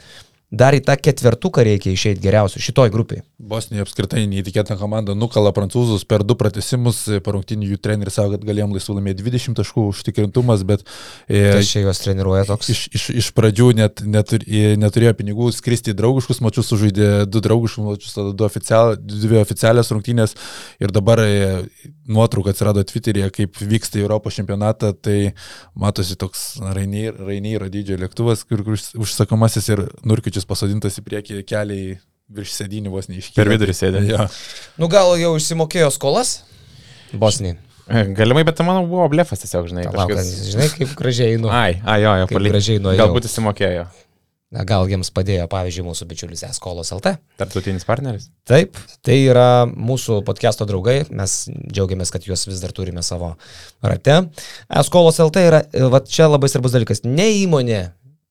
dar į tą ketvertuką reikia išeiti geriausių šitoj grupiai. Bosnija apskritai neįtikėtina komanda nukala prancūzus per du pratesimus, parungtinių jų treneris savo, kad galėjom laisvų laimėti 20 taškų užtikrintumas, bet... E, Kas čia juos treniruoja toks? Iš, iš, iš pradžių net netur, neturėjo pinigų skristi į draugiškus mačius, sužaidė du draugiškus mačius, tada du oficial, dvi oficialias rungtynės ir dabar e, nuotrauka atsirado Twitter'yje, kaip vyksta Europos čempionatą, tai matosi toks Rainyro dydžio lėktuvas, kur, kur užsakomasis ir Nurkičius pasodintas į priekį keliai virš sėdinių vos neiškėlė. Per vidurį sėdė. Ja. Nu gal jau išsimokėjo skolas? Bosniai. Galimai, bet manau buvo blefas tiesiog, žinai. Kažkas... Žinai, kaip gražiai einu. Ai, ai, jo, jo, palik. Gražiai nuo. Galbūt įsimokėjo. Na, gal jiems padėjo, pavyzdžiui, mūsų bičiulis Eskolos LT. Tartutinis partneris. Taip, tai yra mūsų podcast'o draugai, mes džiaugiamės, kad juos vis dar turime savo rate. Eskolos LT yra, va čia labai svarbus dalykas, ne įmonė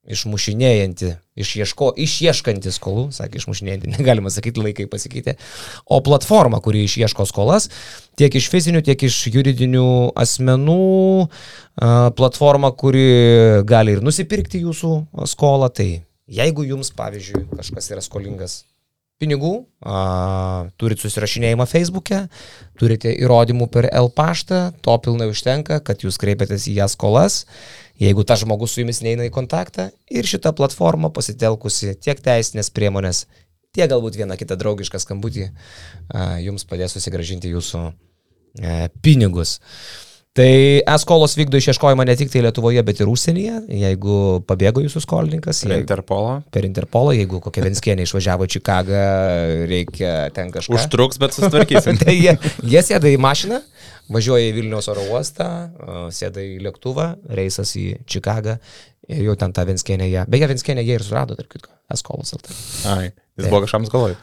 išmušinėjanti, išieško, išieškanti skolų, sakė išmušinėjanti, [LAUGHS] negalima sakyti, laikai pasikeitė, o platforma, kuri išieško skolas, tiek iš fizinių, tiek iš juridinių asmenų, platforma, kuri gali ir nusipirkti jūsų skolą, tai jeigu jums, pavyzdžiui, kažkas yra skolingas pinigų, a, turit susirašinėjimą Facebook'e, turite įrodymų per L paštą, to pilnai užtenka, kad jūs kreipiatės į ją skolas jeigu tas žmogus su jumis neina į kontaktą ir šita platforma pasitelkusi tiek teisinės priemonės, tiek galbūt vieną kitą draugišką skambutį jums padės susigražinti jūsų e, pinigus. Tai eskolos vykdo išieškojimą ne tik tai Lietuvoje, bet ir užsienyje. Jeigu pabėgo jūsų skolininkas, Per Interpolą. per Interpolą, jeigu kokia Venskienė išvažiavo į Čikagą, reikia ten kažką. Užtruks, bet susitvarkysim. [LAUGHS] tai jie, jie sėda į mašiną, važiuoja į Vilniaus oro uostą, sėda į lėktuvą, reisas į Čikagą ir jau ten tą Venskienę jie. Beje, Venskienę jie ir surado, tarp kitko, eskolos LT. Ai, jis buvo kažkam galvoj.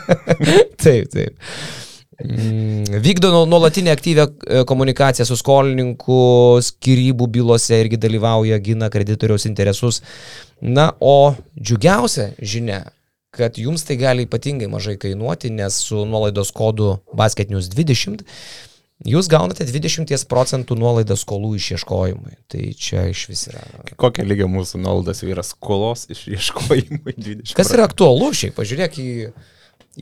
[LAUGHS] taip, taip. Mm, Vykdo nu- nuolatinę aktyvę e, komunikaciją su skolininku, skirybų bylose irgi dalyvauja, gina kreditoriaus interesus. Na, o džiugiausia žinia, kad jums tai gali ypatingai mažai kainuoti, nes su nuolaidos kodu basketinius 20 jūs gaunate 20 procentų nuolaidą skolų išieškojimui. Tai čia iš vis yra. Kokia lygia mūsų nuolaidas yra skolos išieškojimui 20. Kas yra aktualu šiaip, pažiūrėk į,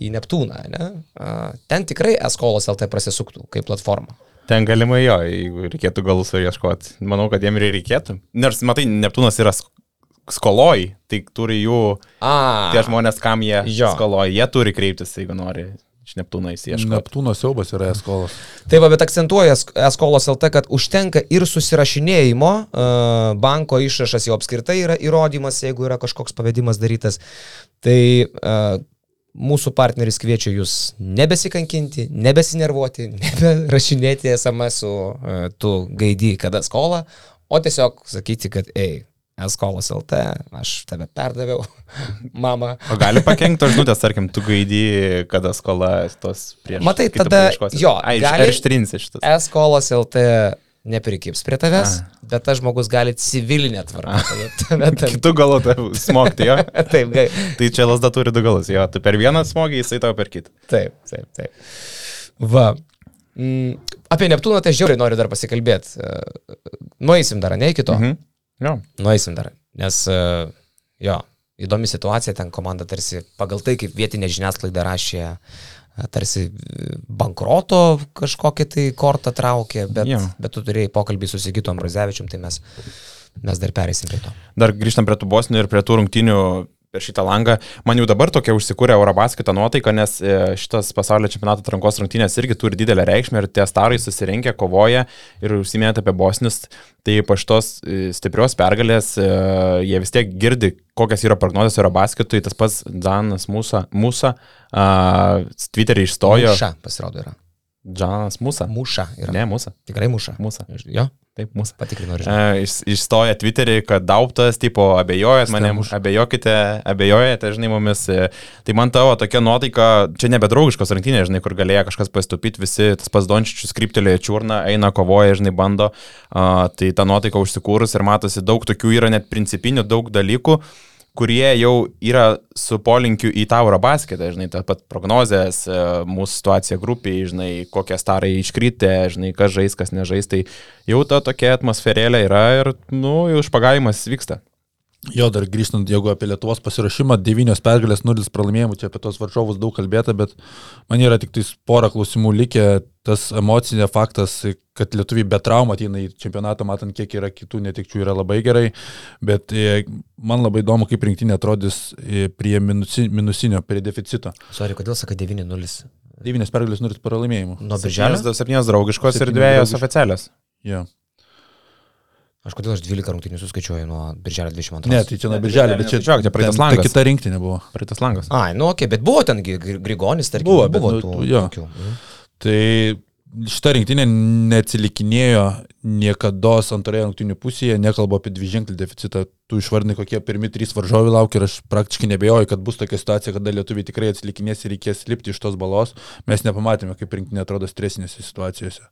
į Neptūną, ne? A, Ten tikrai eskolos LT prasisuktų kaip platforma. Ten galimai jo, jeigu reikėtų galus ieškoti. Manau, kad jiem ir reikėtų. Nors, matai, Neptūnas yra sk- skoloj, tai turi jų, A, tie žmonės, kam jie Jo. skoloj, jie turi kreiptis, jeigu nori iš Neptūno įsieškoti. Neptūno siaubas yra eskolas. Tai va, bet akcentuoja Sk- eskolos LT, kad užtenka ir susirašinėjimo, a, banko išrašas jau apskritai yra įrodymas, jeigu yra kažkoks pavedimas darytas. Tai a, mūsų partneris kviečia jūs nebesikankinti, nebesinervuoti, [LAUGHS] neberašinėti SMS su a, tu gaidį kada skolą, o tiesiog sakyti, kad, ei, eskolos LT, aš tave perdaviau, [LAUGHS] mama. O gali pakengti žinutės, tarkim, tu gaidį, kada skola tos prieš. Matai, tada- jo, Ai, gali- gali... ištrinsi šitas. Eskolos LT neprikibs prie tavęs, bet tas žmogus gali civilinę tvarką. [LAUGHS] Kitų galų tai smogti, jo. [LAUGHS] Taip, gai- Tai čia lasda turi du galus, jo. Tu per vieną smogį, jisai tau per kitą. taip, taip, taip. Va. Mm, apie Neptūną tai žiauriai noriu dar pasikalbėti. Nueisim dar, ne iki to. Mhm. Jo. Nueisim dar. Nes, e, jo, įdomi situacija, ten komanda tarsi pagal tai, kaip vietinė žiniasklaida rašė, e, tarsi e, bankroto kažkokią tai kortą traukė, bet, Jo. bet tu turėjai pokalbį su Sigitu Ambrazevičium, tai mes, mes dar pereisim prie to. Dar grįžtam prie tų bosnių ir prie tų rungtinių per šitą langą. Man jau dabar tokia užsikūrė Eurobaskito nuotaika, nes e, šitas pasaulio čempionato atrankos rungtynės irgi turi didelę reikšmę ir tie starai susirinkę, kovoja ir užsiminėte apie bosnius. Tai po šitos e, stiprios pergalės e, jie vis tiek girdi, kokias yra prognozijos Eurobaskitui. Tas pats Danas Musa, Musa uh, Twitterį išstojo. Muša pasirodo yra. Džanas Musa. Muša yra. Ne, Musa. Tikrai muša. Musa. Jo, Taip, ir E, žinau. iš, išstoja Twitterį, kad dauptas, tipo, abejojat manim, abejokite, abejojate, žinai, mumis. Tai man tavo tokia nuotaika, čia nebedraugiškos rungtynės, žinai, kur galėjo kažkas pastupyti, visi tas pas Dončičius kryptelėjo čiurną, eina, kovoja, žinai, bando. A, tai ta nuotaika užsikūrus ir matosi daug tokių yra net principinių daug dalykų kurie jau yra su polinkiu į tą Eurobasketą, žinai, ta pat prognozės, e, mūsų situacija grupiai, žinai, kokie starai iškritę, žinai, kas žais, kas nežais, tai jau ta tokia atmosferėlė yra ir, nu, jau išpagavimas vyksta. Jo, dar grįžtant, jeigu apie Lietuvos pasirašymą, 9 pergalės, 0 pralaimėjimų, čia apie tos varžovus daug kalbėta, bet man yra tik tais pora klausimų likę, tas emocinė faktas, kad lietuviai be traumų ateina į čempionatą, matant, kiek yra kitų netikčių, yra labai gerai, bet e, man labai įdomu, kaip rinktinė atrodys e, prie minusi, minusinio, prie deficito. Sorry, kodėl sakai 9-0? 9 pergalės, 0 pralaimėjimų. Nuo birželio? Septynios, septynios draugiškos ir Septynios dviejos draugiškos. oficialios. Jo. Aš kodėl aš 12 rungtynių suskaičiuoju nuo birželio 22? Ne, tai čia nuo Ne, birželio, bet čia, čia praeitas ten ta langas. kita rinktinė buvo. Praeitas langas. Ai, nu ok, bet buvo ten Grigonis, tarkim, Buvo, bet, buvo nu, tų, jo. tokių. Mhm. Tai šita rinktinė neatsilikinėjo niekada antroje rungtinių pusėje, nekalbu apie dviženklį deficitą. Tu išvardinai, kokie pirmi trys varžovai laukia ir aš praktiškai nebejoju, kad bus tokia situacija, kada lietuviai tikrai atsilikinės ir reikės lipti iš tos balos. Mes nepamatėme, kaip rinktinė atrodo stresinėse situacijose.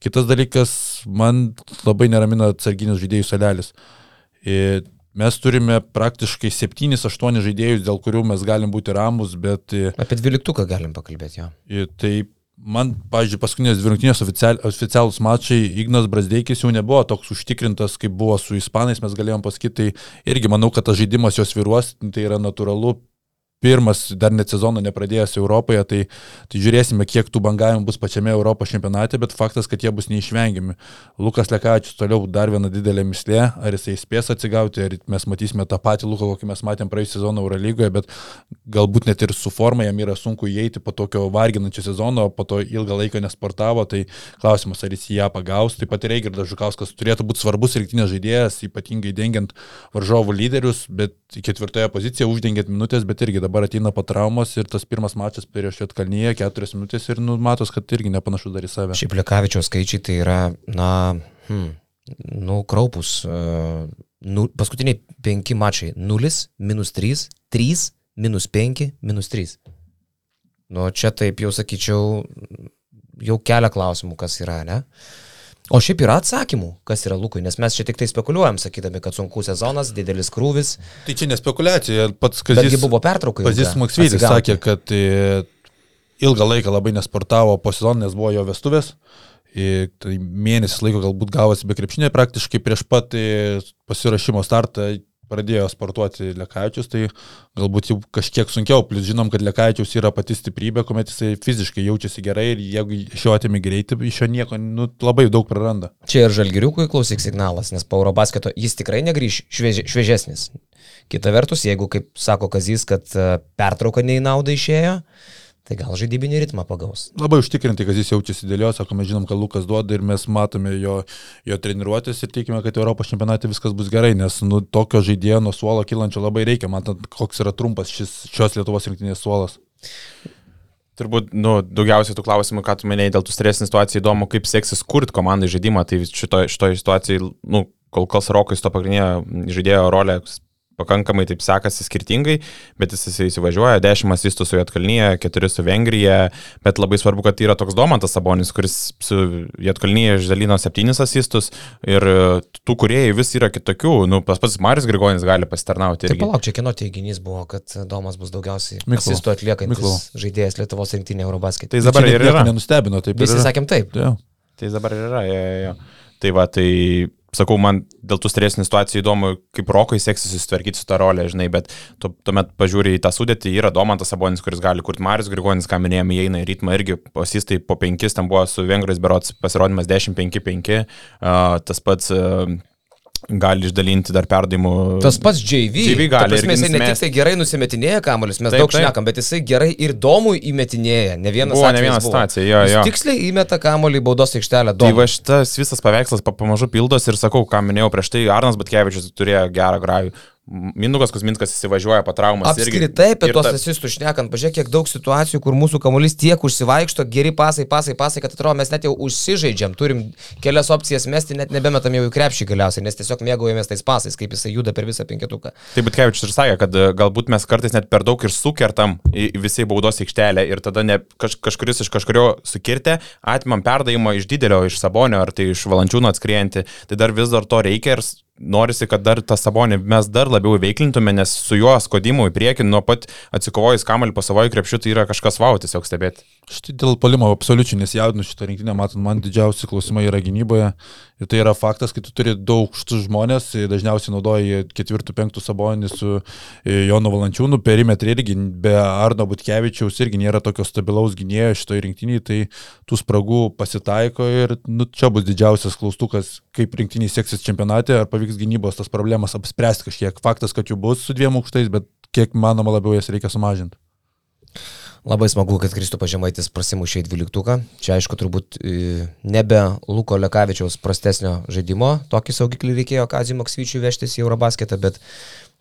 Kitas dalykas, man labai neramina atsarginis žaidėjų salelis. Ir Mes turime praktiškai 7-8 žaidėjus, dėl kurių mes galim būti ramus, bet e, Apie 12 galim pakalbėti, jo. Ir Tai man, pavyzdžiui, paskutinės dvi rungtynės oficial, oficialūs mačai, Ignas Brasdeikis jau nebuvo toks užtikrintas, kaip buvo su Ispanais, mes galėjom pasakyti, tai irgi manau, kad tas žaidimas jos viruos, tai yra natūralu pirmas, dar net sezono nepradėjęs Europoje, tai, tai žiūrėsime, kiek tų bangavimų bus pačiame Europos čempionate, bet faktas, kad jie bus neišvengiami. Lukas Lekačius toliau dar viena didelė mislė, ar jisai spės atsigauti, ar mes matysime tą patį Luką, kokį mes matėm praėjusią sezoną Eurolygoje, bet galbūt net ir su forma jam yra sunku įeiti po tokio varginančio sezono, po to ilgą laiką nesportavo, tai klausimas, ar jis ją pagaus. Taip pat ir Eigirdas Žukauskas turėtų būti svarbus rinktinės žaidėjas, ypatingai dengiant varžovų lyderius, bet ketvirtoje pozicijoje uždengiant minutės, bet irgi dabar dabar ateina po traumos ir tas pirmas mačas prieš Jotkalnyje, keturias minutės ir nu, matos, kad irgi nepanašu dar į save. Šiaip Lekavičiaus skaičiai tai yra, na, hmm, nu, kraupus. Uh, nu, paskutiniai penki mačai - 0, minus 3, 3, minus 5, minus 3. Nu, čia taip jau sakyčiau, jau kelia klausimų, kas yra, ne? Uh, O šiaip yra atsakymų, kas yra Lukui, nes mes čia tik tai spekuliuojam, sakydami, kad sunkus sezonas, didelis krūvis. Tai čia nespekulacija, pats Kazis. Betgi buvo pertraukai. Kazis Maksvylis sakė, kad e, ilgą laiką labai nesportavo po sezono, nes buvo jo vestuvės. Ir tai mėnesis laiko galbūt gavosi be krepšinė, praktiškai prieš pat e, pasirašymo startą pradėjo sportuoti Lekavičius, tai galbūt jau kažkiek sunkiau, plus žinom, kad Lekavičius yra pati stiprybė, kuomet jisai fiziškai jaučiasi gerai ir jeigu iš jo atimi greitį, iš jo nieko nu, labai daug praranda. Čia ir žalgiriukui klausyk signalas, nes po Eurobasketo jis tikrai negryž švieži, šviežesnis. Kita vertus, jeigu, kaip sako Kazys, kad e, pertrauka nei nauda išėjo, Tai gal žaidybinį ritmą pagaus. Labai užtikrinti, kad jis jaučiasi dėl jo, sako, mes žinom, kad Lukas duoda ir mes matome jo, jo treniruotės ir tikime, kad Europos čempionate viskas bus gerai, nes nu, tokio žaidėjo nuo suolo kilančio labai reikia, matant, koks yra trumpas šis, šios Lietuvos rinktinės suolas. Turbūt, nu, daugiausiai tų klausimų, ką tu minėjai dėl tų stresinės situacijų, įdomu, kaip seksis kurti komandai žaidimą, tai šitoje šito situacijoje, nu, kol kas Rokas to pagrindinė žaidėjo rolė pakankamai taip sekasi skirtingai, bet jis įsivažiuoja, 10 asistų su Jotkalnyje, 4 su Vengrija, bet labai svarbu, kad yra toks Domantas Sabonis, kuris su Jotkalnyje išdalino 7 asistus ir tų kuriejų vis yra kitokių, nu, pas pats Marius Grigonis gali pasitarnauti. Taip, palauk, čia kino teiginys buvo, kad Domas bus daugiausiai Miklo. asistų atliekantis Miklo. žaidėjas Lietuvos rinktinė Eurobasketė. Tai dabar ir yra. Nenustebino, taip. Visi sakėm taip. Ja. Tai dabar ir yra, jo, jo, jo. Tai va, tai sakau, man dėl tų stresinių situacijų įdomu, kaip Rokui seksis susitvarkyti su tą rolę, žinai, bet tu, tuomet pažiūrė į tą sudėtį, yra Domantas Sabonis, kuris gali kurti Marius Grigonis, ką minėjome, įeina į ritmą irgi, pasistai po penkis, ten buvo su Vengrais berots pasirodymas 10-5-5, uh, tas pats uh, gali išdalinti dar perdavimų. Tas pats JV. JV gali. Prasme, jisai ne tik tai gerai nusimetinėja kamuolius, mes taip, daug šnekam, bet jisai gerai ir domui įmetinėja. Ne vienas buvo, ne vienas situacija, jo, jo. Tiksliai įmeta kamuolį baudos aikštelę. Tai va šitas visas paveikslas pamažu pildos ir sakau, ką minėjau prieš tai, Arnas Batkevičius turėjo gerą grajų. Minukas Kusminskas įsivažiuoja po traumas. Apskritai, apie tos ta... asistus šnekant, pažiūrėk, kiek daug situacijų, kur mūsų kamuolys tiek užsivaikšto, geri pasai, pasai, pasai, kad atrodo, mes net jau užsižaidžiam, turim kelias opcijas mesti, net nebemetam jau į krepšį galiausiai, nes tiesiog mėgaujamės tais pasais, kaip jisai juda per visą penketuką. Taip, bet Kevičius ir sakė, kad e, galbūt mes kartais net per daug ir sukertam į visai baudos aikštelę ir tada ne, kaž, kažkuris iš kažkurio sukirtė, atimam perdavimą iš didelio, iš sabonio ar tai iš valandžiūno atskriejantį, tai dar vis dar to reikia ir norisi, kad dar tą sabonį mes dar labiau veiklintume, nes su juo skodimu į priekį nuo pat atsikovojus kamalį po savojo krepšių tai yra kažkas vau tiesiog stebėti. Štai dėl palimo absoliučiai nesijaudinu šitą rinktinę, matant, man didžiausi klausimai yra gynyboje. Ir tai yra faktas, kai tu turi daug štus žmonės, dažniausiai naudoji ketvirtų, penktų sabonį su Jonu Valančiūnu, perimetrį irgi be Arno Butkevičiaus irgi nėra tokio stabilaus gynėjo šitoje rinktinėje, tai tų spragų pasitaiko ir nu, čia bus didžiausias klaustukas, kaip rinktiniai seksis čempionate, ar pavyks gynybos tas problemas apspręsti kažkiek. Faktas, kad jų bus su dviem aukštais, bet kiek manoma labiau jas reikia sumažinti. Labai smagu, kad Kristupas Žemaitis prasimušė į dvyliktuką. Čia aišku, turbūt e, nebe Luko Lekavičiaus prastesnio žaidimo. Tokį saugiklį reikėjo Kazį Maksvyčiui vežtis į Eurobasketą, bet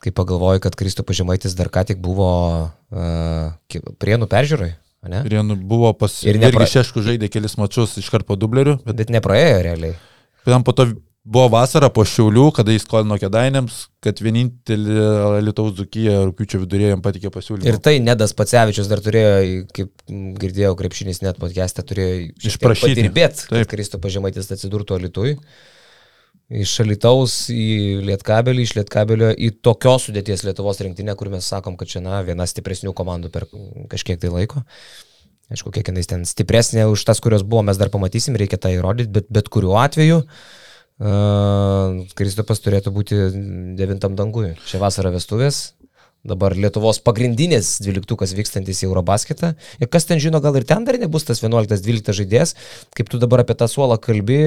kai pagalvoju, kad Kristupas Žemaitis dar ką tik buvo uh, prienų peržiūrai. Ne? Prienų buvo pas... Ir nepra... irgi šeškų žaidė kelis mačius iš karto dublerių. Bet... bet nepraėjo realiai. Tam po to Buvo vasara po Šiaulių, kada jis skolino kėdainėms, kad vienintelį Lietuvos Dzukyje rūpiučio vidurėje jam patikė pasiūlymą. Ir tai Nedas Pacevičius dar turėjo, kaip girdėjau, krepšinis net podcast'e turėjo išprašyti. Padirbėti, kad Kristo pažymaitis atsidurtų Alitui. Iš Alitaus į Lietkabelį, iš Lietkabelio į tokios sudėties Lietuvos rinktinę, kur mes sakom, kad čia na, viena stipresnių komandų per kažkiek tai laiko. Aišku, kiek jinai ten stipresnė už tas, kurios buvo, mes dar pamatysim, reikia tą įrodyti, bet bet kuriuo atveju uh, Kristupas turėtų būti devintam dangui. Šią vasarą vestuvės, dabar Lietuvos pagrindinis dvyliktukas vykstantis į Eurobasketą. Ir kas ten žino, gal ir ten dar nebus tas 11-12 žaidėjas, kaip tu dabar apie tą suolą kalbi.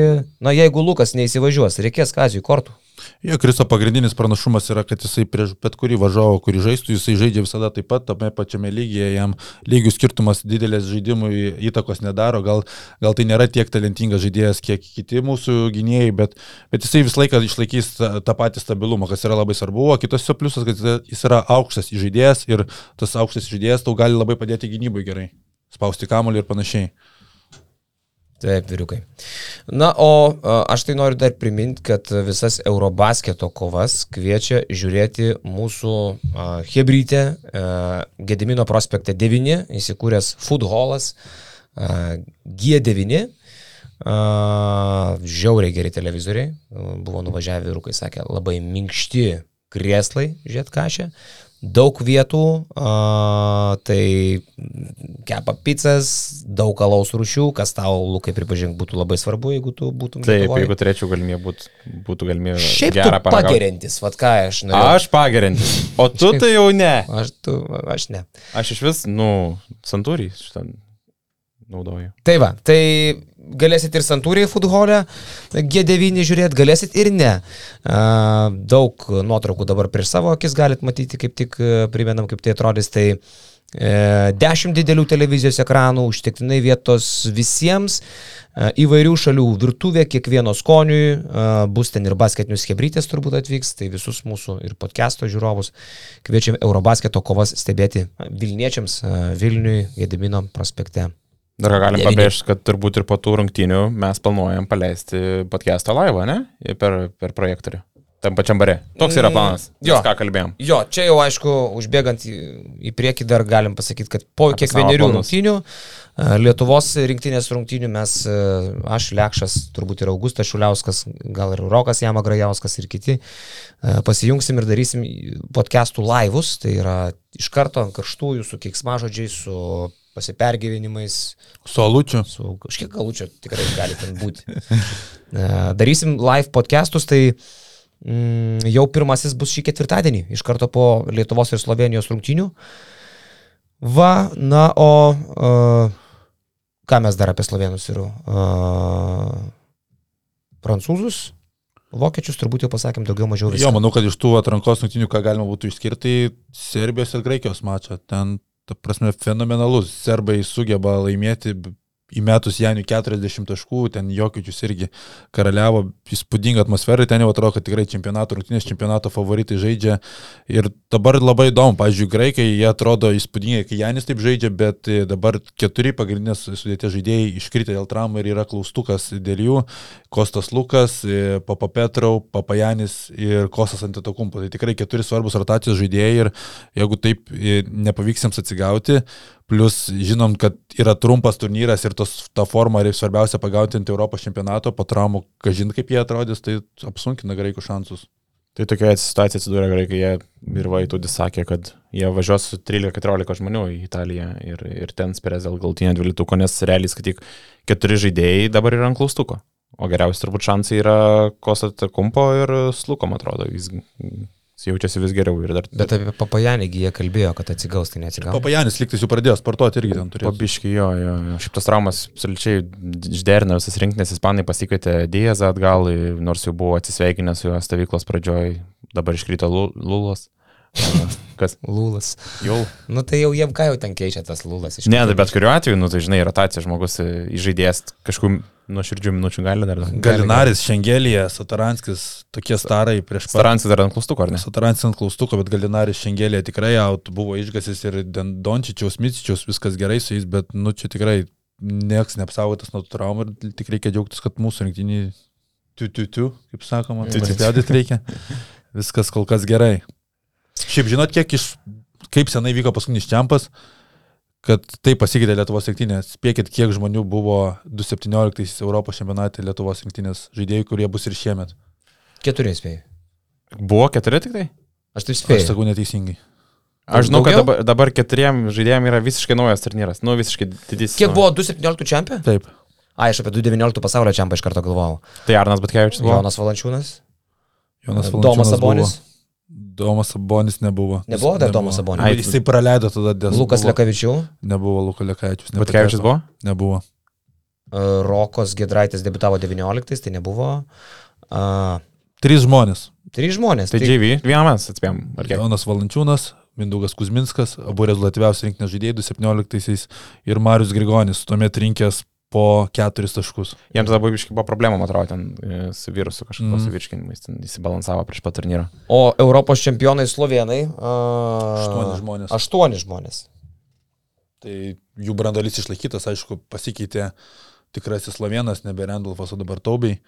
Na, jeigu Lukas neįsivažiuos, reikės Kazijui kortų. Jo, Kristo pagrindinis pranašumas yra, kad jisai prieš bet kurį važiavo, kurį žaistų, jisai žaidžia visada taip pat, tame pačiame lygyje, jam lygių skirtumas didelės žaidimui įtakos nedaro, gal, gal tai nėra tiek talentingas žaidėjas, kiek kiti mūsų gynėjai, bet, bet jisai visą laiką išlaikys tą, tą patį stabilumą, kas yra labai svarbu, o kitas jo pliusas, kad jis yra aukštas žaidėjas ir tas aukštas žaidėjas tau gali labai padėti gynybui gerai, spausti kamuolį ir panašiai. Taip, vyriukai. Na, o aš tai noriu dar priminti, kad visas Eurobasketo kovas kviečia žiūrėti mūsų Hebrytė, uh, Gedimino prospekte 9, įsikūręs Food Hallas uh, G9. Uh, žiauriai geri televizoriai, buvo nuvažiavę vyrukai, sakė, labai minkšti krėslai, kažę, daug vietų, a, tai kepa pizzas, daug alaus rūšių, kas tau, Lukai, pripažink, būtų labai svarbu, jeigu tu būtum. Taip, Lietuvoje. jeigu turėčiau galimybę, būt, būtų galimybė. Šiaip gerą pagerintis, vad ką aš noriu. Aš pagerintis, o tu Šiaip, tai jau ne. Aš, tu, aš ne. Aš iš vis, nu, santūriai šitą naudoju. Tai va, tai galėsit ir Santūriai futbole G9 žiūrėti, galėsit ir ne. Daug nuotraukų dabar prieš savo akis galit matyti, kaip tik primenam, kaip tai atrodys. Tai e, Dešimt didelių televizijos ekranų, užtektinai vietos visiems, įvairių šalių virtuvė, kiekvieno skoniui, bus ten ir basketinius hebrytės turbūt atvyks, tai visus mūsų ir podcast'o žiūrovus kviečiam Eurobasketo kovas stebėti Vilniečiams Vilniui Gedimino prospekte. Dar galim pabrėžti, kad turbūt ir po tų rungtynių mes planuojam paleisti podcast'o laivą, ne? Per, per projektorių. Tam pačiam bare. Toks yra mm, planas. Mm, jo, ką kalbėjom. Jo, čia jau aišku, užbėgant į, į priekį dar galim pasakyti, kad po Apie kiekvienerių rungtynių, Lietuvos rinktinės rungtynių mes, aš, Lekšas, turbūt ir Augustas Šuliauskas, gal ir Rokas Jamagrajauskas ir kiti, pasijungsim ir darysim podcastų laivus, tai yra iš karto ant karštųjų su keiksmažodžiais, su pasipergyvenimais. Su alučiu. Su kažkiek alučio tikrai gali ten būti. [LAUGHS] Darysim live podcastus, tai mm, jau pirmasis bus šį ketvirtadienį, iš karto po Lietuvos ir Slovenijos rungtynių. Va, na, o uh, ką mes dar apie slovenus ir uh, prancūzus? Vokiečius turbūt jau pasakėm daugiau mažiau viską. Jo, manau, kad iš tų atrankos rungtynių, ką galima būtų išskirti, Serbijos ir Graikijos mačą. Ten ta prasme, fenomenalus. Serbai sugeba laimėti įmetus Janių 40 taškų, ten Jokičius irgi karaliavo, įspūdinga atmosfera, ten jau atrodo, kad tikrai čempionato, rungtinės čempionato favoritai žaidžia. Ir dabar labai įdomu, pavyzdžiui, graikai, jie atrodo įspūdingai, kai Janis taip žaidžia, bet dabar keturi pagrindinės sudėtės žaidėjai iškritę dėl traumų ir yra klaustukas dėl jų. Kostas Lukas, Papa Petrau, Papa Janis ir Kostas Antetokumpo. Tai tikrai keturi svarbus rotacijos žaidėjai ir jeigu taip nepavyks jiems atsigauti, Plus žinom, kad yra trumpas turnyras ir tos, ta forma ir svarbiausia pagauti ant Europos čempionato, po traumų, kažin kaip jie atrodys, tai apsunkina graikų šansus. Tai tokia situacija atsidūrė graikai, jie ir Vaitudis sakė, kad jie važiuos su 13-14 žmonių į Italiją ir, ir ten spręs dėl galtinio dvyliktuko, nes realiai, kad tik keturi žaidėjai dabar yra ant klaustuko. O geriausi turbūt šansai yra Kosat Kumpo ir Slukom, atrodo. Jis jaučiasi vis geriau ir dar. Bet apie Papajanį jie kalbėjo, kad atsigaus, tai neatsigaus. Papajanis liktais jau pradėjo sportuoti irgi ten turėjo. Pabiški, jo, jo, jo. Šiaip tas traumas absoliučiai išderino visas rinkinės, ispanai pasikvietė Diezą atgal, nors jau buvo atsisveikinęs su jo stovyklos pradžioj, dabar iškrito Lulas. Kas? Lūlas. Jau. Nu tai jau jiem ką jau ten keičia tas lūlas. Ne, tai bet kuriuo atveju, nu tai žinai, rotacija žmogus įžaidėjęs kažkokiu nuoširdžių minučių gali dar. Galinaris, Šengelija, Sataranskis, tokie starai prieš pat. Sataranskis dar ant klaustuko, ar ne? Sataranskis ant klaustuko, bet Galinaris, Šengelija tikrai out, buvo išgasis ir Dončičiaus, Micičiaus, viskas gerai su jais, bet nu čia tikrai nieks neapsaugotas nuo traumų ir tik reikia džiaugtis, kad mūsų rinktinį tu, tu, tu, kaip sakoma, pasispjaudyti reikia. Viskas kol kas gerai. Šiaip žinot, kiek iš, kaip senai vyko paskutinis čempas, kad tai pasikeitė Lietuvos rinktinės. Spėkit, kiek žmonių buvo 2017 Europos čempionate Lietuvos rinktinės žaidėjų, kurie bus ir šiemet. Keturi spėjai. Buvo keturi tik tai? Aš taip spėjau. Aš sakau neteisingai. Aš žinau, Daugiau? kad dabar, dabar keturiem žaidėjim yra visiškai naujas turnyras. Nu, visiškai didis. Kiek buvo 2017 čempė? Taip. A, aš apie 2019 pasaulio čempą iš karto galvojau. Tai Arnas Batkevičius buvo. Jonas Valančiūnas. Jonas Valančiūnas. Domas Sabonis. Domas Sabonis nebuvo. Nebuvo dar Domas Sabonis? Ai, jisai praleido tada dėl... Lukas Lekavičių, Nebuvo Lukas Lekavičius. Butkevičius buvo? Nebuvo. e, Rokos Gedraitis debitavo 19, tai nebuvo. Uh, Trys žmonės. trys žmonės. Tai JV, vieną mes atspėjom. Jonas Valančiūnas, Mindaugas Kuzminskas, abu rezultatyviausi rinkinės žaidėjai 2017 ir Marius Grigonis, tuomet rinkęs po keturis taškus. Jiems labai biškai buvo problema, man atrodo, ten e, su virusu kažkokiu mm. su virškinimais, ten įsibalansavo prieš pat turnyrą. O Europos čempionai slovenai. Uh, Aštuoni žmonės. Aštuoni žmonės. Tai jų brandolis išlaikytas, aišku, pasikeitė tikrasis Slovenas, nebe Randolfas, o dabar Taubiai.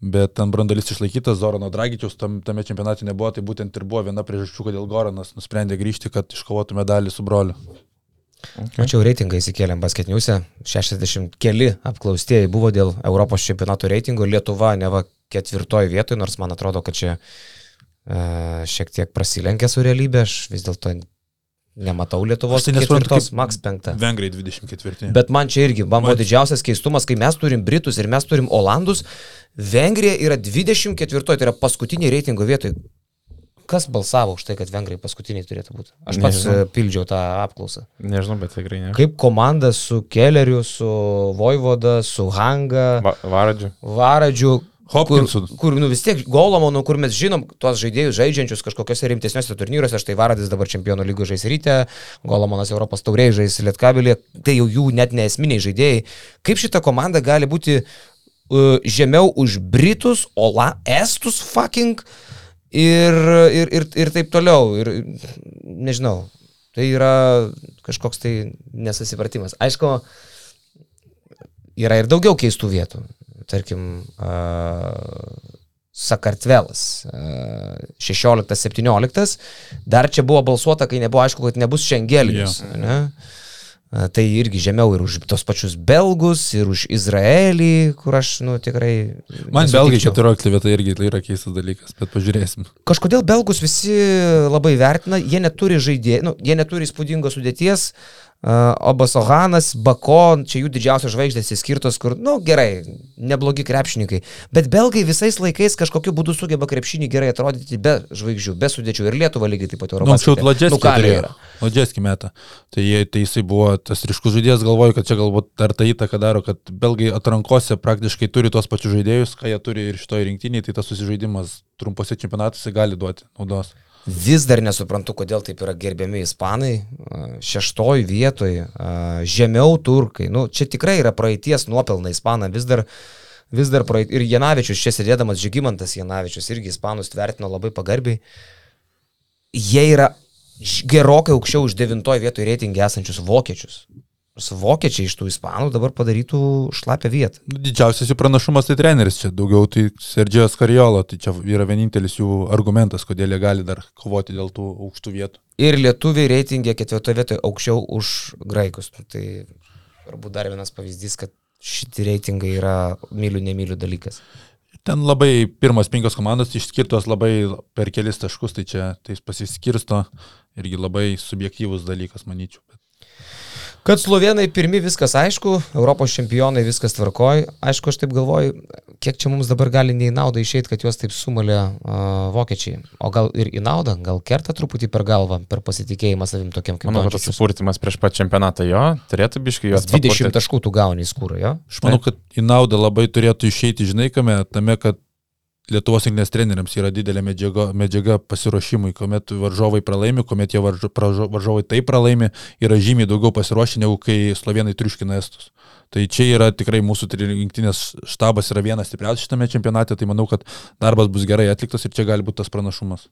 Bet ten brandolis išlaikytas, Zorano Dragičiaus tam, tame čempionate nebuvo, tai būtent ir buvo viena priežasčių, kodėl Goranas nusprendė grįžti, kad iškovotų medalį su broliu. Okay. Mačiau reitingą įsikėlėm basketniuose. 60 keli apklaustieji buvo dėl Europos čempionato reitingo. Lietuva neva ketvirtoji vietoje, nors man atrodo, kad čia uh, šiek tiek prasilenkia su realybė. Aš vis dėlto nematau Lietuvos tai ketvirtos, Max penkta. Vengrai 24. Bet man čia irgi, man buvo Man- didžiausias keistumas, kai mes turim Britus ir mes turim Olandus, Vengrija yra 24, tai yra paskutinė reitingo vietoje. Kas balsavo už tai, kad Vengrai paskutiniai turėtų būti? Aš pats Nežinau. pildžiau tą apklausą. Nežinau, bet tikrai ne. Kaip komanda su Kelleriu, su Voivoda, su Hanga, Va, varadžiu. Varadžiu. Kur, Hopkinsu. kur nu, vis tiek Golomonu, kur mes žinom tuos žaidėjus žaidžiančius kažkokiose rimtesniuose turnyruose, štai Varadis dabar čempionų lygos žais ryte, Golomonas Europos tauriai žais Lietkabilie, tai jau jų net neesminiai žaidėjai. Kaip šita komanda gali būti uh, žemiau už Britus, Ola, Estus fucking ir, ir, ir, ir taip toliau. Ir, nežinau, tai yra kažkoks tai nesusipratimas. Aišku, yra ir daugiau keistų vietų. Tarkim, uh, Sakartvelas uh, 16-17, dar čia buvo balsuota, kai nebuvo aišku, kad nebus Šengelijos. Jo. Ne? Tai irgi žemiau ir už tos pačius belgus, ir už Izraelį, kur aš, nu, tikrai... Man belgai nesutikčiau. 14 vieta irgi yra keistas dalykas, bet pažiūrėsim. Kažkodėl belgus visi labai vertina, jie neturi žaidėjų, nu, jie neturi įspūdingos sudėties. Obasohanas, Bako, čia jų didžiausios žvaigždės įskirtos, kur, na nu, gerai, neblogi krepšininkai. Bet belgai visais laikais kažkokiu būdu sugeba krepšinį gerai atrodyti be žvaigždžių, be sudėčių. Ir Lietuva lygiai taip pat Nu, anksčiau. Lodžeskį. Lodžeskį metą. Tai, tai jisai buvo tas ryškus žaidėjas, galvoju, kad čia galbūt dar tą įtaką daro, kad belgai atrankose praktiškai turi tuos pačius žaidėjus, ką jie turi ir šitoje rinktinėje, tai tas susižaidimas trumpose čempionatuose gali duoti naudos. Vis dar nesuprantu, kodėl taip yra gerbiami ispanai. Šeštoj vietoj, žemiau turkai. Nu, čia tikrai yra praeities nuopelnai ispaną. Vis dar, vis dar praeit... Ir Janavičius, čia sėdėdamas Žygimantas Janavičius, irgi ispanus vertino labai pagarbiai. Jie yra gerokai aukščiau už devintoj vietoj reitingį esančius vokiečius. Nors Vokiečiai iš tų ispanų dabar padarytų šlapę vietą. Nu, Didžiausias jų pranašumas tai treneris čia, daugiau tai Sergijos Kariolo, tai čia yra vienintelis jų argumentas, kodėl jie gali dar kovoti dėl tų aukštų vietų. Ir lietuviai reitingė ketvirtoje vietoje aukščiau už graikus. Tai turbūt dar vienas pavyzdys, kad šitie reitingai yra mylių, nemylių dalykas. Ten labai pirmas penkios komandos išskirtos labai per kelis taškus, tai čia tai pasiskirsto irgi labai subjektyvus dalykas, manyčiau. Bet Kad slovenai pirmi viskas aišku, Europos čempionai viskas tvarkoj. Aišku, aš taip galvoju, kiek čia mums dabar gali nei naudą išeiti, kad juos taip sumalė uh, vokiečiai. O gal ir į naudą, gal kerta truputį per galvą, per pasitikėjimą savim tokiam kaip Manau, kad tas supurtimas prieš pat čempionatą jo, turėtų biškai juos 20 papurtyt. taškų tu gauni į skūrą, jo? Aš manau, kad į naudą labai turėtų išeiti, žinai, kame, tame, kad Lietuvos rinktinės treneriams yra didelė medžiaga, medžiaga pasiruošimui, kuomet varžovai pralaimi, kuomet jie varžo, varžovai taip pralaimi, yra žymiai daugiau pasiruošę, negu kai slovenai triuškina estus. Tai čia yra tikrai mūsų rinktinės štabas yra vienas stipriausias šitame čempionate, tai manau, kad darbas bus gerai atliktas ir čia gali būti tas pranašumas.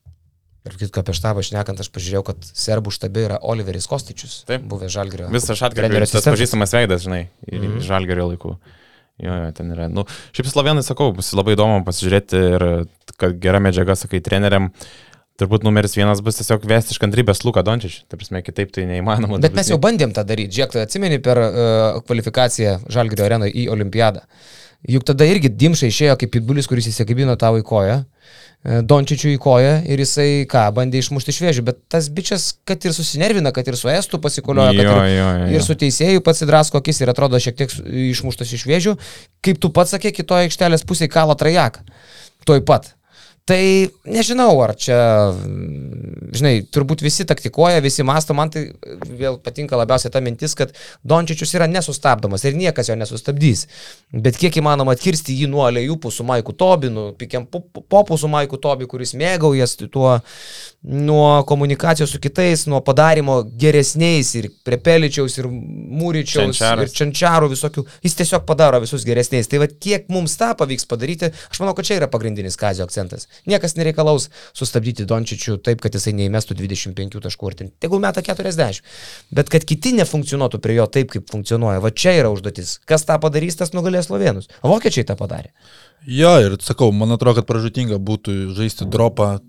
Ir kitką apie štabą šnekant, aš pažiūrėjau, kad serbų štabe yra Oliveris Kostičius. Taip. Buvęs Žalgirio. Visas šatkaras, tas pažįstamas veidas, žinai, ir mm -hmm. žalgerio laikų. Jo, jo, ten yra. Nu, šiaip slovenai, sakau, bus labai įdomu pasižiūrėti ir kad gera medžiaga, sakai, treneriam. Turbūt numeris vienas bus tiesiog vesti iš kantrybės Luką Dončičių. Taip prasme, kitaip tai neįmanoma. Bet mes jau bandėm tą daryti. Žiūrėk, tu atsimeni per uh, kvalifikaciją Žalgirio arenoje į Olimpiadą. Juk tada irgi Dimša išėjo kaip pitbulis, kuris įsikabino tavo į koją. e, Dončičių į koją ir jisai ką, bandė išmušti iš vėžių, bet tas bičias, kad ir susinervina, kad ir su estų pasikolioja, kad Jo, ir, jo, jo, ir su teisėjų pats įdrasko akis ir atrodo šiek tiek išmuštas iš vėžių, kaip tu pats sakė, kitoje aikštelės pusėje kala trajaką. Tuoj pat. Tai nežinau, ar čia, žinai, turbūt visi taktikuoja, visi masto, man tai vėl patinka labiausiai ta mintis, kad Dončičius yra nesustabdomas ir niekas jo nesustabdys. Bet kiek įmanoma atkirsti jį nuo lėjupų su Maiku Tobinu, pikiam popų su Maiku Tobi, kuris mėgaujas tuo nuo komunikacijos su kitais, nuo padarimo geresniais ir Prepeličiaus, ir Mūryčiaus, Čenčaras. ir Čenčiarų visokių. Jis tiesiog padaro visus geresniais. Tai vad kiek mums tą pavyks padaryti, aš manau, kad čia yra pagrindinis Kazio akcentas. Niekas nereikalaus sustabdyti Dončičių taip, kad jisai neįmestų 25 taškų ir ten, tegul meta 40. Bet kad kiti nefunkcionuotų prie jo taip, kaip funkcionuoja, va čia yra užduotis. Kas tą padarys, tas nugalės slovenus. Vokiečiai tą padarė. Jo, ir sakau, man atrodo, kad pražutinga būtų žaisti dropą.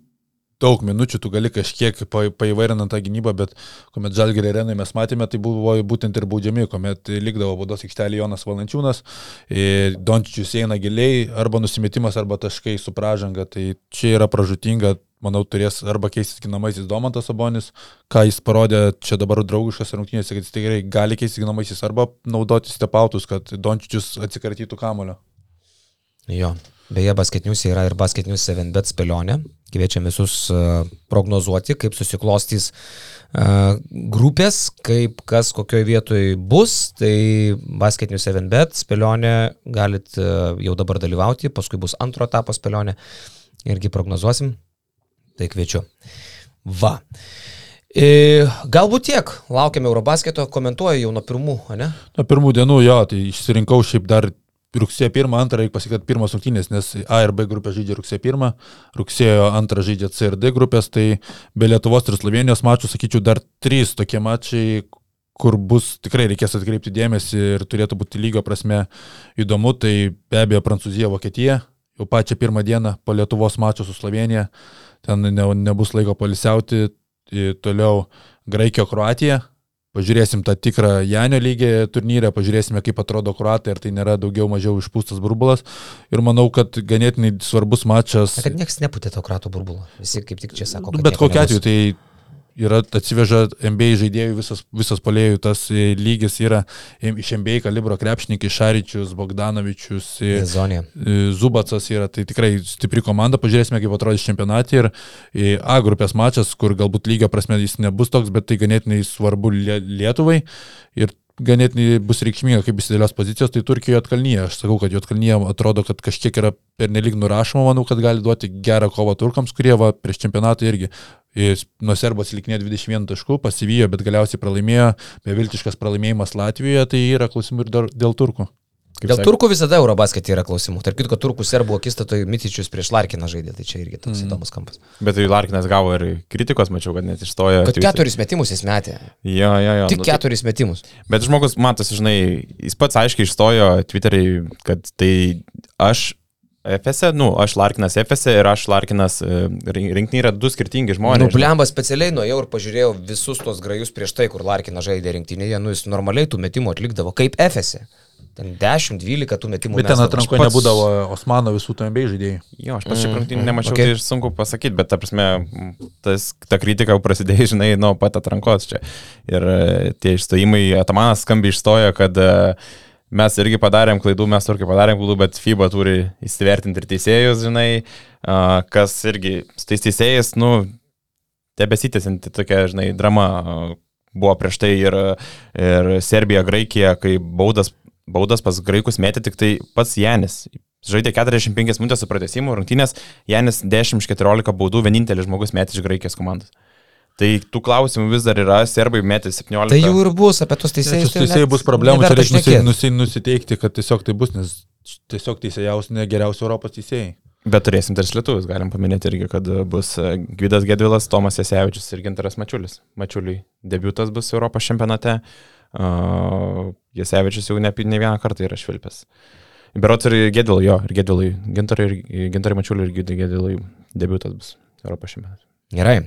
Daug minučių tu gali kažkiek pa- paįvairinant tą gynybą, bet kuomet Žalgirį arenai mes matėme, tai buvo būtent ir baudžiami, kuomet likdavo baudos aikštelė Jonas Valančiūnas, e, Dončičius eina giliai, arba nusimetimas, arba taškai su pražanga, tai čia yra pražutinga, manau, turės arba keistis ginamaisiais Domantas Sabonis, ką jis parodė čia dabar draugiškas rungtynėse, kad jis tikrai gali keistis ginamaisiais, arba naudoti stepautus, kad Dončičius atsikartytų kamulio. Jo. Beje, basketinius yra ir basketinius 7bet spėlionė. Kviečiam visus uh, prognozuoti, kaip susiklostys uh, grupės, kaip kas kokioje vietoje bus. Tai basketinius 7bet spėlionė galit uh, jau dabar dalyvauti, paskui bus antro etapo spėlionė. Irgi prognozuosim. Tai kviečiu. Va. E, galbūt tiek. Laukiame Eurobasketo, komentuoju jau nuo pirmų, ne? Nuo pirmų dienų jo, tai išsirinkau šiaip dar rugsėjo 1, 2, reikia pasakyti, kad pirmas rungtynės, nes A ir B grupė žaidžia rugsėjo 1, rugsėjo 2 žaidžia C ir D grupės, tai be Lietuvos ir Slovenijos mačų, sakyčiau, dar 3 tokie mačai, kur bus tikrai reikės atkreipti dėmesį ir turėtų būti lygio prasme įdomu, tai be abejo Prancūzija, Vokietija, jau pačią pirmą dieną po Lietuvos mačo su Slovenija, ten ne, nebus laiko polisiauti, toliau Graikija, Kroatija, Pažiūrėsim tą tikrą Janio lygį turnyrę, pažiūrėsime, kaip atrodo kruatai, ar tai nėra daugiau mažiau išpūstas burbulas. Ir manau, kad ganėtinai svarbus mačas. Kad niekas neputė to krato burbulo. Visi kaip tik čia sako. Bet kokiu atveju tai yra atsiveža NBA žaidėjų visas, visas polėjų, tas e, lygis yra e, iš NBA kalibro krepšininkai Šaričius, Bogdanovičius, e, Zonė. e, Zubacas yra, tai tikrai stipri komanda, pažiūrėsime, kaip atrodys čempionatė ir e, A grupės mačas, kur galbūt lygio prasme jis nebus toks, bet tai ganėtinai svarbu Lie- Lietuvai ir ganėtinai bus reikšminga, kaip įsidėlios pozicijos, tai Turkijoje atkalnyje. Aš sakau, kad Jotkalnyje atrodo, kad kažkiek yra pernelyg nurašoma, manau, kad gali duoti gerą kovą turkams, kurie va, prieš čempionatą irgi nuo Serbos likinė 21 taškų, pasivijo, bet galiausiai pralaimėjo, beviltiškas pralaimėjimas Latvijoje, tai yra klausimų ir dėl turkų. Kaip Dėl sak- turkų visada Eurobasketė yra klausimų. Tarp kitko, turkų serbų akistatoje Mitičius prieš Larkiną žaidė, tai čia irgi toks mm. įdomus kampas. Bet tai Larkinas gavo ir kritikos, mačiau, kad net išstojo. Kad keturis metimus jis metė. Jo, jo, jo. Tik nu, tai- keturis metimus. Bet žmogus, matosi, žinai, jis pats aiškiai išstojo Twitter'ai, kad tai aš FS, nu, aš Larkinas FS ir aš Larkinas e, rink- rinktinė yra du skirtingi žmonės. Nu, blemba specialiai nuėjau ir pažiūrėjau visus tos grajus prieš tai, kur Larkinas žaidė rinktinėje. Nu, jis normaliai tų metimų atlikdavo kaip FS. Ten 10-12 tų metimų. Bet ten atrankoje pats- nebūdavo Osmano visų tų NBA žaidėjų. Jo, aš pats šiaip Mm, rungtynių mm, nemačiau, okay. okay. tai sunku pasakyti, bet ta prasme, tas, ta kritika jau prasidėjo, žinai, nuo pat atrankos čia. Ir e, tie išstojimai, Atamanas skambiai išstojo, kad e, mes irgi padarėm klaidų, mes turkai padarėm klaidų, bet FIBA turi įsivertinti ir teisėjus, žinai, kas irgi su tais teisėjais, nu, tebesitėsinti tokia, žinai, drama buvo prieš tai ir, ir Serbija, Graikija, kai baudas, baudas pas graikus metė tik tai pats Janis. Žaidė 45 minutės su pratesimu, rungtynės, Janis 10 iš 14 baudų, vienintelis žmogus metė iš Graikijos komandos. Tai tų klausimų vis dar yra, serbai metė 17. Tai jau ir bus apie tos teisėjus. Čia teisėjai bus problemų, čia reikia nusi, nusi, nusiteikti, kad tiesiog tai bus, nes tiesiog teisėjaus ne geriausi Europos teisėjai. Bet turėsim tris lietuvius, galim paminėti irgi, kad bus e, Gvidas Gedvilas, Tomas Jasevičius ir Gintaras Mačiulis. Mačiuliui debutas bus Europos čempionate, uh, Jasevičius jau ne, ne vieną kartą yra švilpęs. Berots ir Gedvilai, jo, ir Gedvilai, Gintarai, ir, Gintarai Mačiuliui ir Gvidai Gedvilai debutas bus Europos čempionate. Gerai.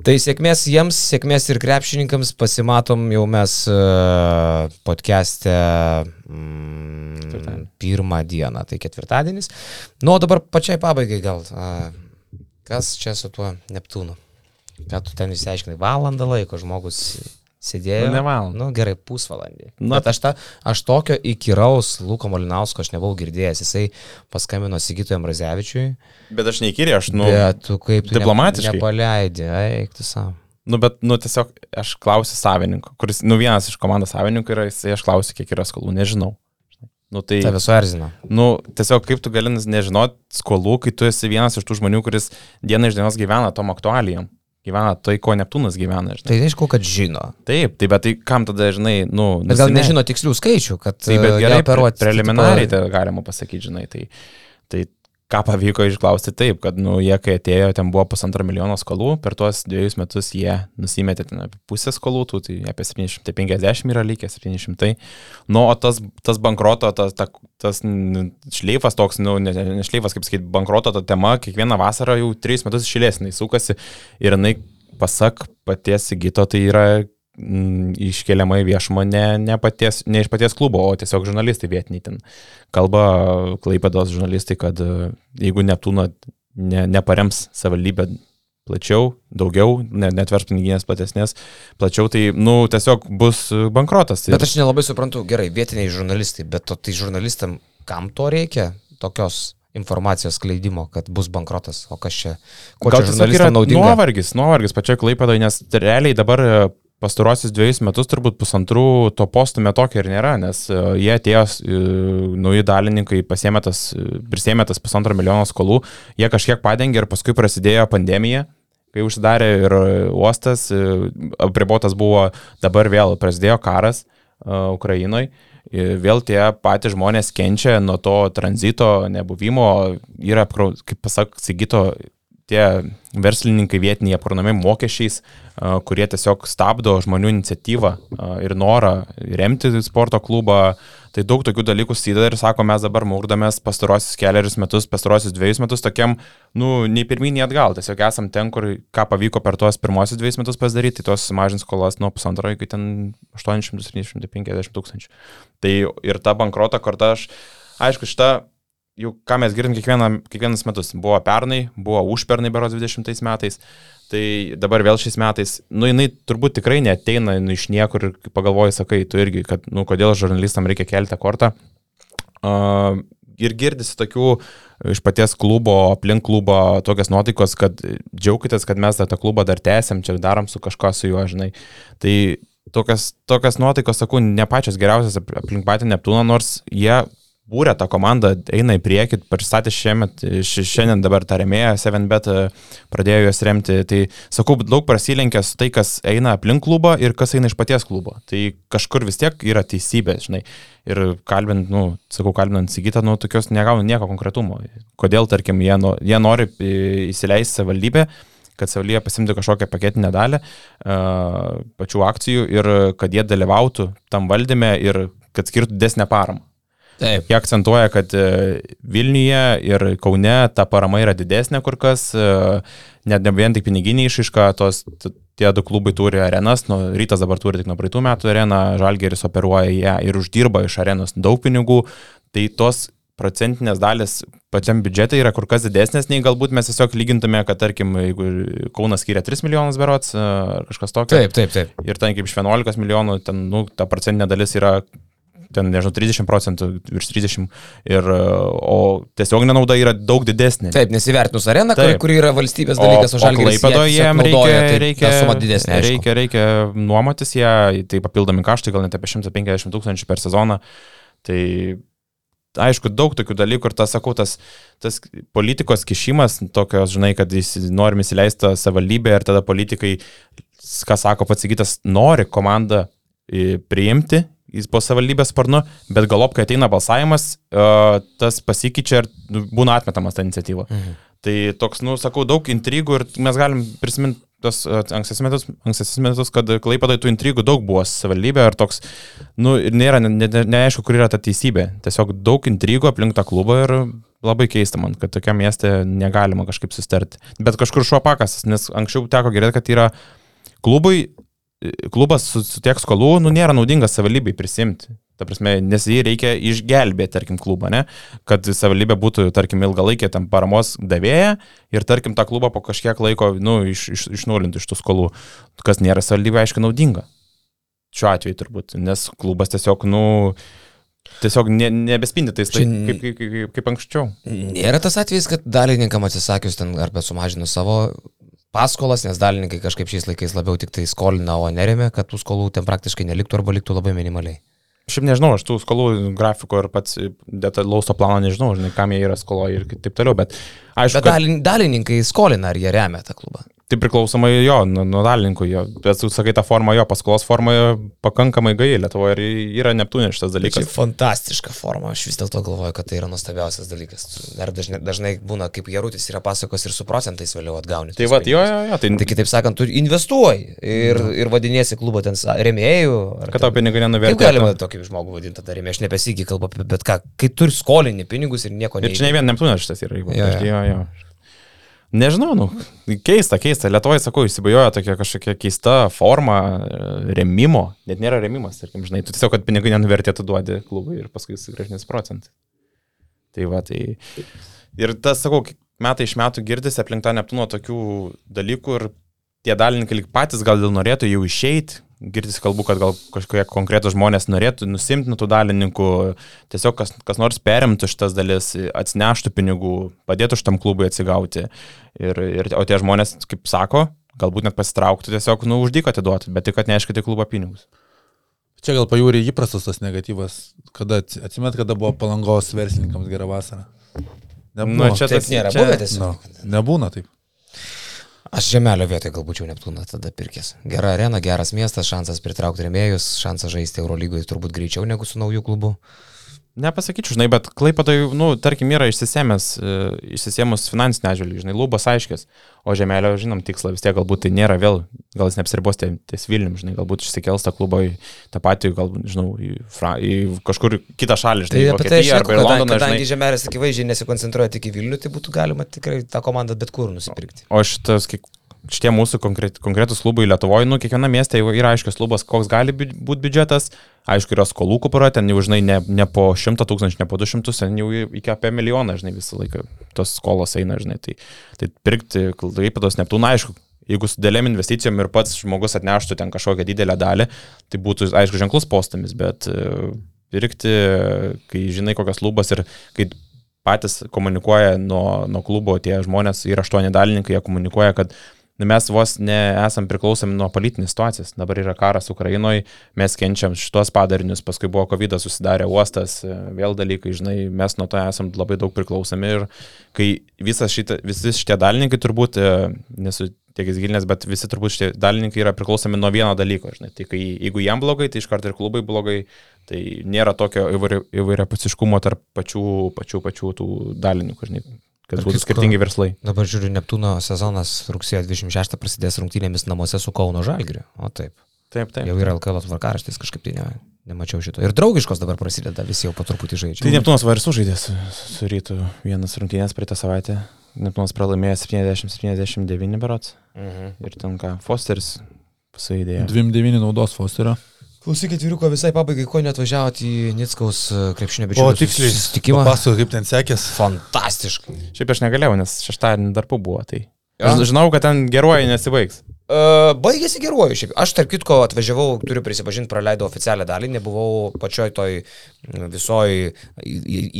Tai sėkmės jiems, sėkmės ir krepšininkams. Pasimatom jau mes uh, podcast'e mm, pirmą dieną, tai ketvirtadienis. Nu, o dabar pačiai pabaigai gal. Uh, kas čia su tuo Neptūnu? Ką tu ten išsiaiškinai? Valandą laiko žmogus Sėdėjo. Nu, ne valandą. Nu, gerai, pusvalandį. Na. Bet aš, ta, aš tokio įkyraus Luko Molinausko aš nebuvau girdėjęs. Jisai paskambino Sigitui Amrazevičiui. Bet aš neįkyriai, aš, nu, bet tu kaip tu diplomatiškai. Ne, nepaleidai, eik tu savo. nu, bet, nu, tiesiog aš klausiu savininko, kuris, nu, vienas iš komandos savininkų yra, jisai aš klausiu, kiek yra skolų, nežinau. Nu, tai, Tave suerzino. nu, tiesiog kaip tu gali nežinot skolų, kai tu esi vienas iš tų žmonių, kuris diena iš dienos gyvena tom aktualijom. Gyvena tai, ko Neptūnas gyvena, žinai. Tai aišku, kad žino. Taip, tai bet tai kam tada, žinai, nu... Bet gal nežino tikslių skaičių, kad Tai bet e, gerai, operuoti. pre- preliminariai tai galima pasakyti, žinai, tai, tai ką pavyko išklausti? Taip, kad, nu, jie kai atėjo, ten buvo pusantro milijono skolų, per tuos dviejus metus jie nusimetė ten apie pusę skolų, tų, tai apie 750 yra likę, 700. Nu, o tas, tas bankroto, tas, ta, tas šleifas toks, nu, ne, ne šleifas, kaip sakyti, bankroto ta tema, kiekvieną vasarą jau 3 metus išėlės, jinai sukasi. Ir jinai, pasak paties Sigito, tai yra iškeliama į viešumą ne, ne, paties, ne iš paties klubo, o tiesiog žurnalistai vietiniai ten. Kalba Klaipėdos žurnalistai, kad e, jeigu Neptūno ne, neparems savivaldybę plačiau, daugiau, ne, netvers piniginės platesnės, plačiau, tai, nu, tiesiog bus bankrotas. Bet aš nelabai suprantu, gerai, vietiniai žurnalistai, bet to, tai žurnalistam kam to reikia? Tokios informacijos skleidimo, kad bus bankrotas, o kas čia? Ko Gal čia žurnalistam naudinga? nuovargis, nuovargis pačioj Klaipėdoje, nes realiai dabar e, pastarosius dviejus metus turbūt pusantrų to postumė tokio ir nėra, nes e, jie atėjo, e, nauji dalininkai pasėmė tas, e, prisėmė tas pusantro milijono skolų, jie kažkiek padengė ir paskui prasidėjo pandemija. Kai užsidarė ir uostas, apribotas buvo, dabar vėl prasidėjo karas Ukrainoje. Vėl tie patys žmonės kenčia nuo to tranzito nebuvimo, yra, kaip pasak Sigito, tie verslininkai vietiniai apkronami mokesčiais, kurie tiesiog stabdo žmonių iniciatyvą ir norą remti sporto klubą. Tai daug tokių dalykų sėda ir sako, mes dabar mūrdamės pastarosius keliarius metus, pastarosius dviejus metus tokiam, nu, nei pirmyn, nei atgal. Tiesiog esam ten, kur ką pavyko per tuos pirmosius dviejus metus pasidaryti, tai tos sumažins skolas nuo pusantro iki ten 800-750 tūkstančių. Tai ir ta bankroto korta, aš, aišku, šitą jau ką mes girdim kiekvieną, kiekvienas metus. Buvo pernai, buvo užpernai beros 20 metais, tai dabar vėl šiais metais, nu jinai turbūt tikrai neteina nu, iš niekur ir pagalvoji, sakai, tu irgi, kad, nu, kodėl žurnalistam reikia kelti kortą. Uh, ir girdisi tokių iš paties klubo, aplink klubo tokios nuotaikos, kad džiaukitės, kad mes tą klubą dar tęsiam, čia darom su kažko su juo, žinai. Tai tokias, tokias nuotaikos, sakau, ne pačios geriausias ap- aplink patį Neptūną, nors jie būrė tą komandą, eina į priekį, pristatė šiemet, ši- šiandien dabar tą remėją, 7bet e, pradėjo juos remti. Tai sakau, daug prasilenkia su tai, kas eina aplink klubą ir kas eina iš paties klubo. Tai kažkur vis tiek yra teisybė, žinai. Ir kalbint, nu, sakau, kalbint Sigitą, nu, tokios negauna nieko konkretumo. Kodėl, tarkim, jie, no, jie nori e, įsileisti savivaldybę, kad savivaldybė pasimtų kažkokią paketinę dalį uh, pačių akcijų ir kad jie dalyvautų tam valdyme ir kad skirtų didesnę paramą. Taip. Jie akcentuoja, kad e, Vilniuje ir Kaune ta parama yra didesnė kur kas, e, net ne vien tik piniginė išaiška, tos tie du klubai turi arenas, nu, rytas dabar turi tik nuo praeitų metų areną, Žalgeris operuoja ją ir uždirba iš arenos daug pinigų, tai tos procentinės dalis pačiam biudžetai yra kur kas didesnės, nei galbūt mes tiesiog lygintume, kad tarkim, jeigu Kaunas skiria 3 milijonus berots e, ar kažkas tokio. Taip, taip, taip. Ir ten kaip iš 11 milijonų, ten, nu, ta procentinė dalis yra, ten, nežinau, 30 procentų, virš 30. Ir, e, o tiesiog nenauda yra daug didesnė. Taip, nesivertinus areną, kuri, kuri yra valstybės dalykas, o, o žalgiris Klaipėdoje tiesiog jiem reikia, naudoja, tai reikia, suma didesnė. aišku. reikia, reikia nuomotis ją, tai papildomi kaštai, gal net apie 150 tūkstančių per sezoną. Tai aišku, daug tokių dalykų ir tas, sakau, tas, tas politikos kišimas, tokios, žinai, kad jis norim įsileisti savivaldybę ir tada politikai, ką sako pats įgytas, nori komandą priimti jis po savivaldybės sparnu, bet galop, kai ateina balsavimas, e, tas pasikeičia ir nu, būna atmetamas ta iniciatyva. Mhm. Tai toks, nu, sakau, daug intrigų ir mes galim prisiminti tos e, ankstesnius metus, ankstesnius metus, kad Klaipadai tų intrigų daug buvo savivaldybė ir toks, nu, ir nėra, ne, ne, neaišku, kur yra ta teisybė. Tiesiog daug intrigų aplink tą klubą ir labai keista man, kad tokia mieste negalima kažkaip sustarti. Bet kažkur šuo pakasas, nes anksčiau teko girdėti, kad yra klubui, klubas su, su tiek skolų, nu, nėra naudingas savivaldybei prisimti. Ta prasme, nes jį reikia išgelbėti, tarkim, klubą, ne? Kad savivaldybė būtų, tarkim, ilgalaikė tam paramos davėja ir, tarkim, tą klubą po kažkiek laiko, nu, iš, iš, išnulinti iš tų skolų, kas nėra savivaldybė, aišku, naudinga. Šiuo atveju turbūt, nes klubas tiesiog, nu, tiesiog ne, nebespindi tais tai, kaip, kaip, kaip, kaip anksčiau. Nėra tas atvejis, kad dalininkam atsisakius ten arba sumažinus savo paskolas, nes dalininkai kažkaip šiais laikais labiau tik tai skolina, o neremia, kad tų skolų ten praktiškai neliktų arba liktų labai minimaliai. Šiaip nežinau, aš tų skolų grafiko ir pats detalaus to plano nežinau, žinai, kam jie yra skoloje ir taip toliau, bet aišku, Bet kad dalin, dalininkai skolina, ar jie remia tą klubą. Tai priklausomai jo, nuo, dalininkų jo, bet sakai, ta forma jo, paskolos forma jo pakankamai gai Lietuvoje ir yra Neptūnė šitas Tai dalykas. fantastiška forma, aš vis dėlto galvoju, kad tai yra nuostabiausias dalykas. Dar dažnai, dažnai būna, kaip Jarutis yra pasakos ir su procentais vėliau atgauni. Tai va, jo, jo, jo, tai, Tai kitaip sakant, tu investuoji ir, ir vadinėsi klubo ten remėjų. kad ten- tau pinigai Kaip nenuvertė. galima tokį žmogų vadinti tada remėjų? Aš nebesigį kalbu apie bet ką. Kai turi skolinį pinigus ir nieko Ir čia ne vien Neptūnė šitas yra, jeigu. Jo, jo. jo, jo. Nežinau, nu, keista, keista. Lietuvoje, sakau, įsibajojo tokia kažkokia keista forma e, remimo. Net nėra remimas, tarkim, žinai, tu tiesiog, kad pinigai nenuvertėtų duodi klubui ir paskui sugražinės procentai. Tai va, tai. Ir tas, sakau, metai iš metų girdisi aplink tą Neptūno tokių dalykų ir tie dalininkai lyg patys gal dėl norėtų jau išeiti. Girdisi kalbu, kad gal kažkokie konkretus žmonės norėtų nusimti nuo tų dalininkų, tiesiog kas, kas nors perimtų šitas dalis, atsineštų pinigų, padėtų šitam klubui atsigauti. Ir, ir, o tie žmonės, kaip sako, galbūt net pasitrauktų tiesiog, nu, uždyką atiduoti, bet tik atneškite klubą pinigus. Čia gal pajūri įprastas tas negatyvas, kada atsi- atsimet, kada buvo palangos verslininkams gera vasara. Nu, čia Taip nėra čia- buvę tiesiog. Nu, nebūna taip. Aš žemelio vietoje galbūt jau Neptūną tada pirkęs. Gera arena, geras miestas, šansas pritraukti remėjus, šansas žaisti Eurolygoje turbūt greičiau negu su nauju klubu. Nepasakyčiau, žinai, bet Klaipadai, nu, tarkim, yra išsisėmęs, e, išsisėmus finansinę atžvilgį, žinai, lubas aiškis, o žemelio, žinom, tikslą vis tiek galbūt tai nėra vėl, gal jis neapsiribos tie- ties Vilnium, žinai, galbūt išsikels tą klubą į tą patį, galbūt, žinau, į, Fra, į kažkur kitą šalį, žinai, Tai į apie tai Vokietiją arba į Londoną, kadangi žinai. žemelės akivaizdžiai nesikoncentruoja tik į Vilnių, tai būtų galima tikrai tą komandą bet kur nusipirkti. O šitas, kiek, šitie mūsų konkret, konkretus klubai Lietuvoje, nu, kiekviena mieste jau yra aiškus klubas, koks gali būti biudžetas, aišku, yra skolų kupara, ten jau, žinai, ne, ne po 100 tūkstančių, ne po 200, ten jau iki apie milijoną, žinai, visą laiką tos skolos eina, žinai, tai, tai pirkti Klaipados Neptūną, aišku, jeigu su dėlėm investicijom ir pats žmogus atneštų ten kažkokią didelę dalį, tai būtų, aišku, ženklus postumis, bet e, pirkti, kai žinai, kokias lubas ir kai patys komunikuoja nuo, nuo klubo, tie žmonės yra aštuoni dalininkai, jie komunikuoja, kad mes vos nesam priklausomi nuo politinės situacijos. Dabar yra karas Ukrainoje, mes kenčiam šitos padarinius, paskui buvo COVID, susidarė uostas, vėl dalykai, žinai, mes nuo to esam labai daug priklausomi ir kai šita, visi šitie dalininkai turbūt, e, nesu tiek įsigilinęs, bet visi turbūt šitie dalininkai yra priklausomi nuo vieno dalyko, žinai, tai kai, jeigu jam blogai, tai iš karto ir klubai blogai, tai nėra tokio įvairia, pasiškumo tarp pačių, pačių, pačių tų dalininkų, žinai, kad būtų kitko- skirtingi verslai. Dabar žiūriu, Neptūno sezonas rugsėjo 26 prasidės rungtynėmis namuose su Kauno Žalgiriu. O taip. Taip, taip. Jau yra LKL tvarkaraštis, kažkaip tai ne, nemačiau šito. Ir draugiškos dabar prasideda, visi jau po truputį žaidžia. Tai Neptūnas var ir sužaidė su, su rytu vienas rungtynės praeitą savaitę. Neptūnas pralaimėjo 70-79 berots. Mhm. Ir ten ką, Fosteris suėdėjo. 29 naudos Fosterio. Klausykit, vyruko, visai pabaigai, ko net važiavote į Nickaus e, krepšinio O bičiulių tiksliai, susitikimą? Pasakau, kaip ten sekės. Fantastiškai. Šiaip aš negalėjau, nes šeštadienį darbų buvo. Tai Ja. aš žinau, kad ten geruoju nesibaigs. Uh, baigėsi geruoju šiaip. Aš tarp kitko atvažiavau, turiu prisipažinti, praleidau oficialią dalį, nebuvau pačioj toj visoj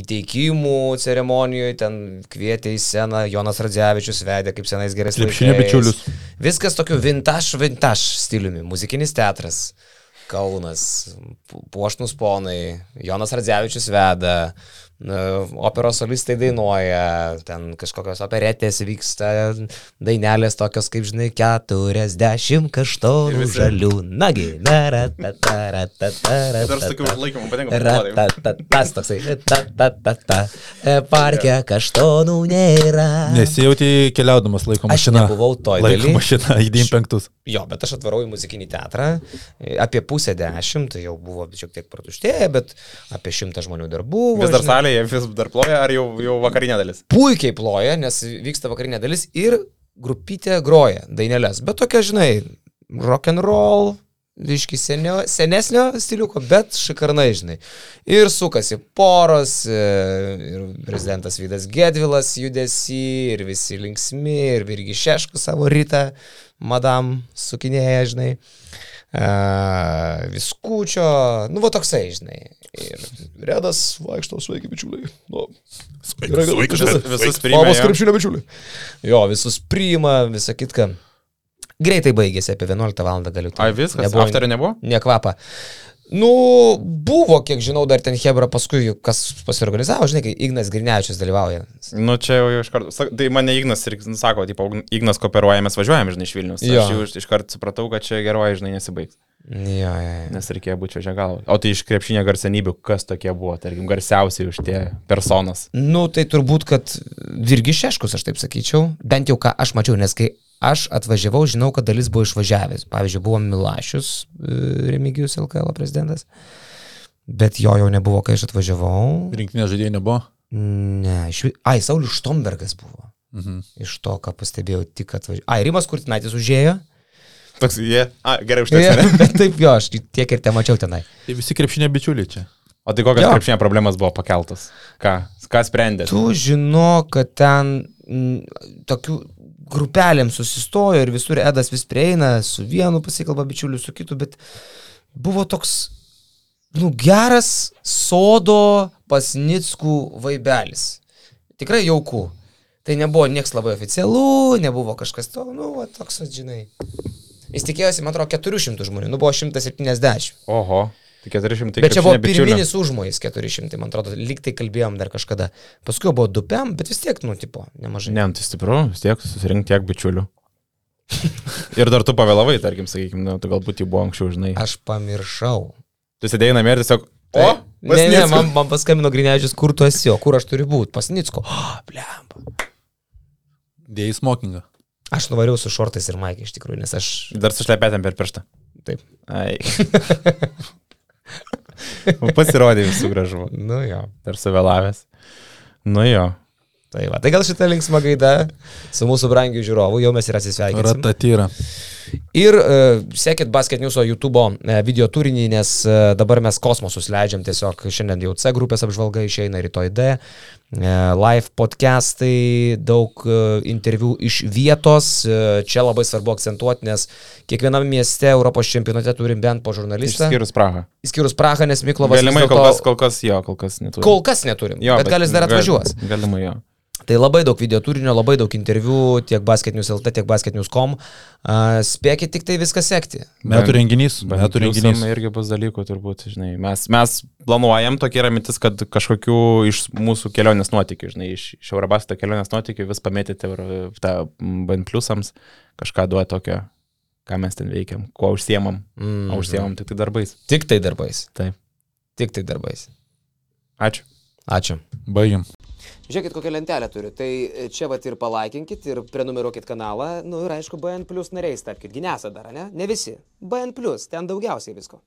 įteikimų ceremonijoje, ten kvietė į sceną, Jonas Radzevičius vedė kaip senais gerais Krepšinio bičiulius. Viskas tokiu vintage, vintage stiliumi. Muzikinis teatras, Kaunas, pu- puošnus ponai, Jonas Radzevičius veda, operos solistai dainuoja, ten kažkokios operetės vyksta, dainelės tokios kaip, žinai, keturiasdešimt Ir kaštonų visi- žalių. Nagi, naratataratatara. laikymų Tas toksai. ta, ta, ta, ta. E, Parke kaštonų nėra. Nesijauti keliaudamas laiko Aš mašina. nebuvau toj Laiko mašina, į 95. Jo, bet aš atvarau į muzikinį teatrą, apie pusę dešimt, tai jau buvo šiek tiek pratuštėję, bet apie šimtą žmonių dar buvo. Vis dar žinai. Salėje, vis dar ploja, ar jau, jau vakarinė dalis? Puikiai ploja, nes vyksta vakarinė dalis ir grupytė groja dainelės, bet tokia, žinai, rock and roll, Viški senio, senesnio stiliuko, bet šikarnai, žinai. Ir sukasi poros, e, ir prezidentas Vydas Gedvilas judesi, ir visi linksmi, ir irgi šeškus savo rytą, madam sukinėja, žinai. Uh, viskučio, nu, va toksai, žinai. Ir Redas vaikšto, sveiki, bičiuliai. Nu, Sveikas, sveikas, Visus, visus priima. Jo. krepšinio bičiuliai. Jo, visus priima, visą kitką. Greitai baigėsi, apie 11 val. galiu. Ai, viskas. Nebuvo- Afterio nebuvo? Nekvapa. Nu, buvo, kiek žinau, dar ten Hebra paskui, kas pasiorganizavo, žinai, kai Ignas Grinevičius dalyvauja. Nu, čia jau iš karto. Tai mane Ignas ir sako, tipo, Ignas kooperuoja, mes važiuojame, žinai, iš Vilnius. Jo. Aš jau iš karto supratau, kad čia geroji, žinai, nesibaigs. Jo, jo, jo. Nes reikėjo būti čia galvo. O tai iš krepšinio garsenybių, kas tokie buvo, tarkim, garsiausiai už tie personas. Nu, tai turbūt, kad Virgi Šeškus, aš taip sakyčiau, bent jau ką aš mačiau, nes kai aš atvažiavau, žinau, kad dalis buvo išvažiavęs. Pavyzdžiui, buvo Milašius, e, Remigijus LKL prezidentas, bet jo jau nebuvo, kai aš atvažiavau. Rinkinė žaidėjai nebuvo. Ne, iš... Ai, Saulis Štombergas buvo. Mhm. Iš to, ką pastebėjau, tik atvažiavau. Ai, Rimas Kurtinaitis užėjo. Toks, jie. A, gerai, už Ja, tai. [LAUGHS] bet taip jo, aš tiek ir te mačiau tenai. Tai visi krepšinė bičiuliai čia. O tai kokios Jo. krepšinio problemas buvo pakeltas? Ką? Ką sprendė? Tu žino, kad ten m, tokių grupelėm susistojo ir visur Edas vis prieina, su vienu pasikalba bičiuliu, su kitu, bet buvo toks, nu, geras sodo pasnickų vaibelis. Tikrai jaukų. Tai nebuvo nieks labai oficialu, nebuvo kažkas to, nu, va, toks, žinai. Jis tikėjosi, man atrodo, 400 žmonių, nu buvo 170. Oho. Tai 400 Bet čia buvo pirminis užmojis 400, man atrodo, lyg tai kalbėjom dar kažkada. Paskui buvo dupiam, bet vis tiek, nu, tipo, nemažai. Ne, nu, tai stipru, vis tiek susirinkti tiek bičiulių. [LAUGHS] ir dar tu pavėlavai, tarkim, sakykime, nu, tu galbūt jau buvo anksčiau, žinai. Aš pamiršau. Tu sėdėjai namie ir tiesiog... O, Tai- ne, ne, man, man paskambino Grinežius, kur tu esi, o kur aš turiu būti, pasnicko. Oh, [GASPS] blemba. Dėjai smokingą. Aš nuvariau su šortais ir maikiai iš tikrųjų, nes aš... Dar su šlepetėm per pirštą. Taip. Ai. [LAUGHS] Pasirodė visų gražu. Nu jo. Dar suvėlavęs. Nu jo. Tai va, tai gal šitą linksmą gaidą su mūsų brangiu žiūrovu jau mes ir atsisveikiname. Ratatyra. Ir uh, sekit Basket News YouTube uh, video turinį, nes uh, dabar mes kosmosus leidžiam tiesiog šiandien jau C grupės apžvalga išeina rytoj D. Uh, live podcastai, daug uh, interviu iš vietos. Uh, čia labai svarbu akcentuoti, nes kiekvienam mieste Europos čempionate turim bent po žurnalistą. Išskyrus Prahą. Išskyrus Prahą, nes Miklovas Galimai dėlto- kol kas, kol kas jo, kol kas neturi. kol kas neturim. Jo, bet, bet gal jis dar atvažiuos. Galimai jo. Tai labai daug video turinio, labai daug interviu tiek basketnews.lt, tiek basketnews.com. Uh, spėkit tik tai viską sekti. Metų renginys. Metų renginys. irgi bus dalykų, turbūt, žinai. Mes, mes planuojam, tokia yra mintis, kad kažkokių iš mūsų kelionės nuotykių, žinai, iš, iš Eurobastą kelionės nuotykių vis pametyti Euro- tą BN pliusams, kažką duoja tokio, ką mes ten veikiam, kuo užsiemam. Mm. O užsiemam tik tai darbais. Tik tai darbais. Taip. Tik tai darbais. Ačiū. Ačiū. Baigiam. Žiūrėkit, kokią lentelę turiu. Tai čia vat ir palaikinkit, ir prenumeruokit kanalą. Nu ir aišku, BN Plus nariais tapkite. Ginesa dar, ne? Ne visi. BN Plus, ten daugiausiai visko.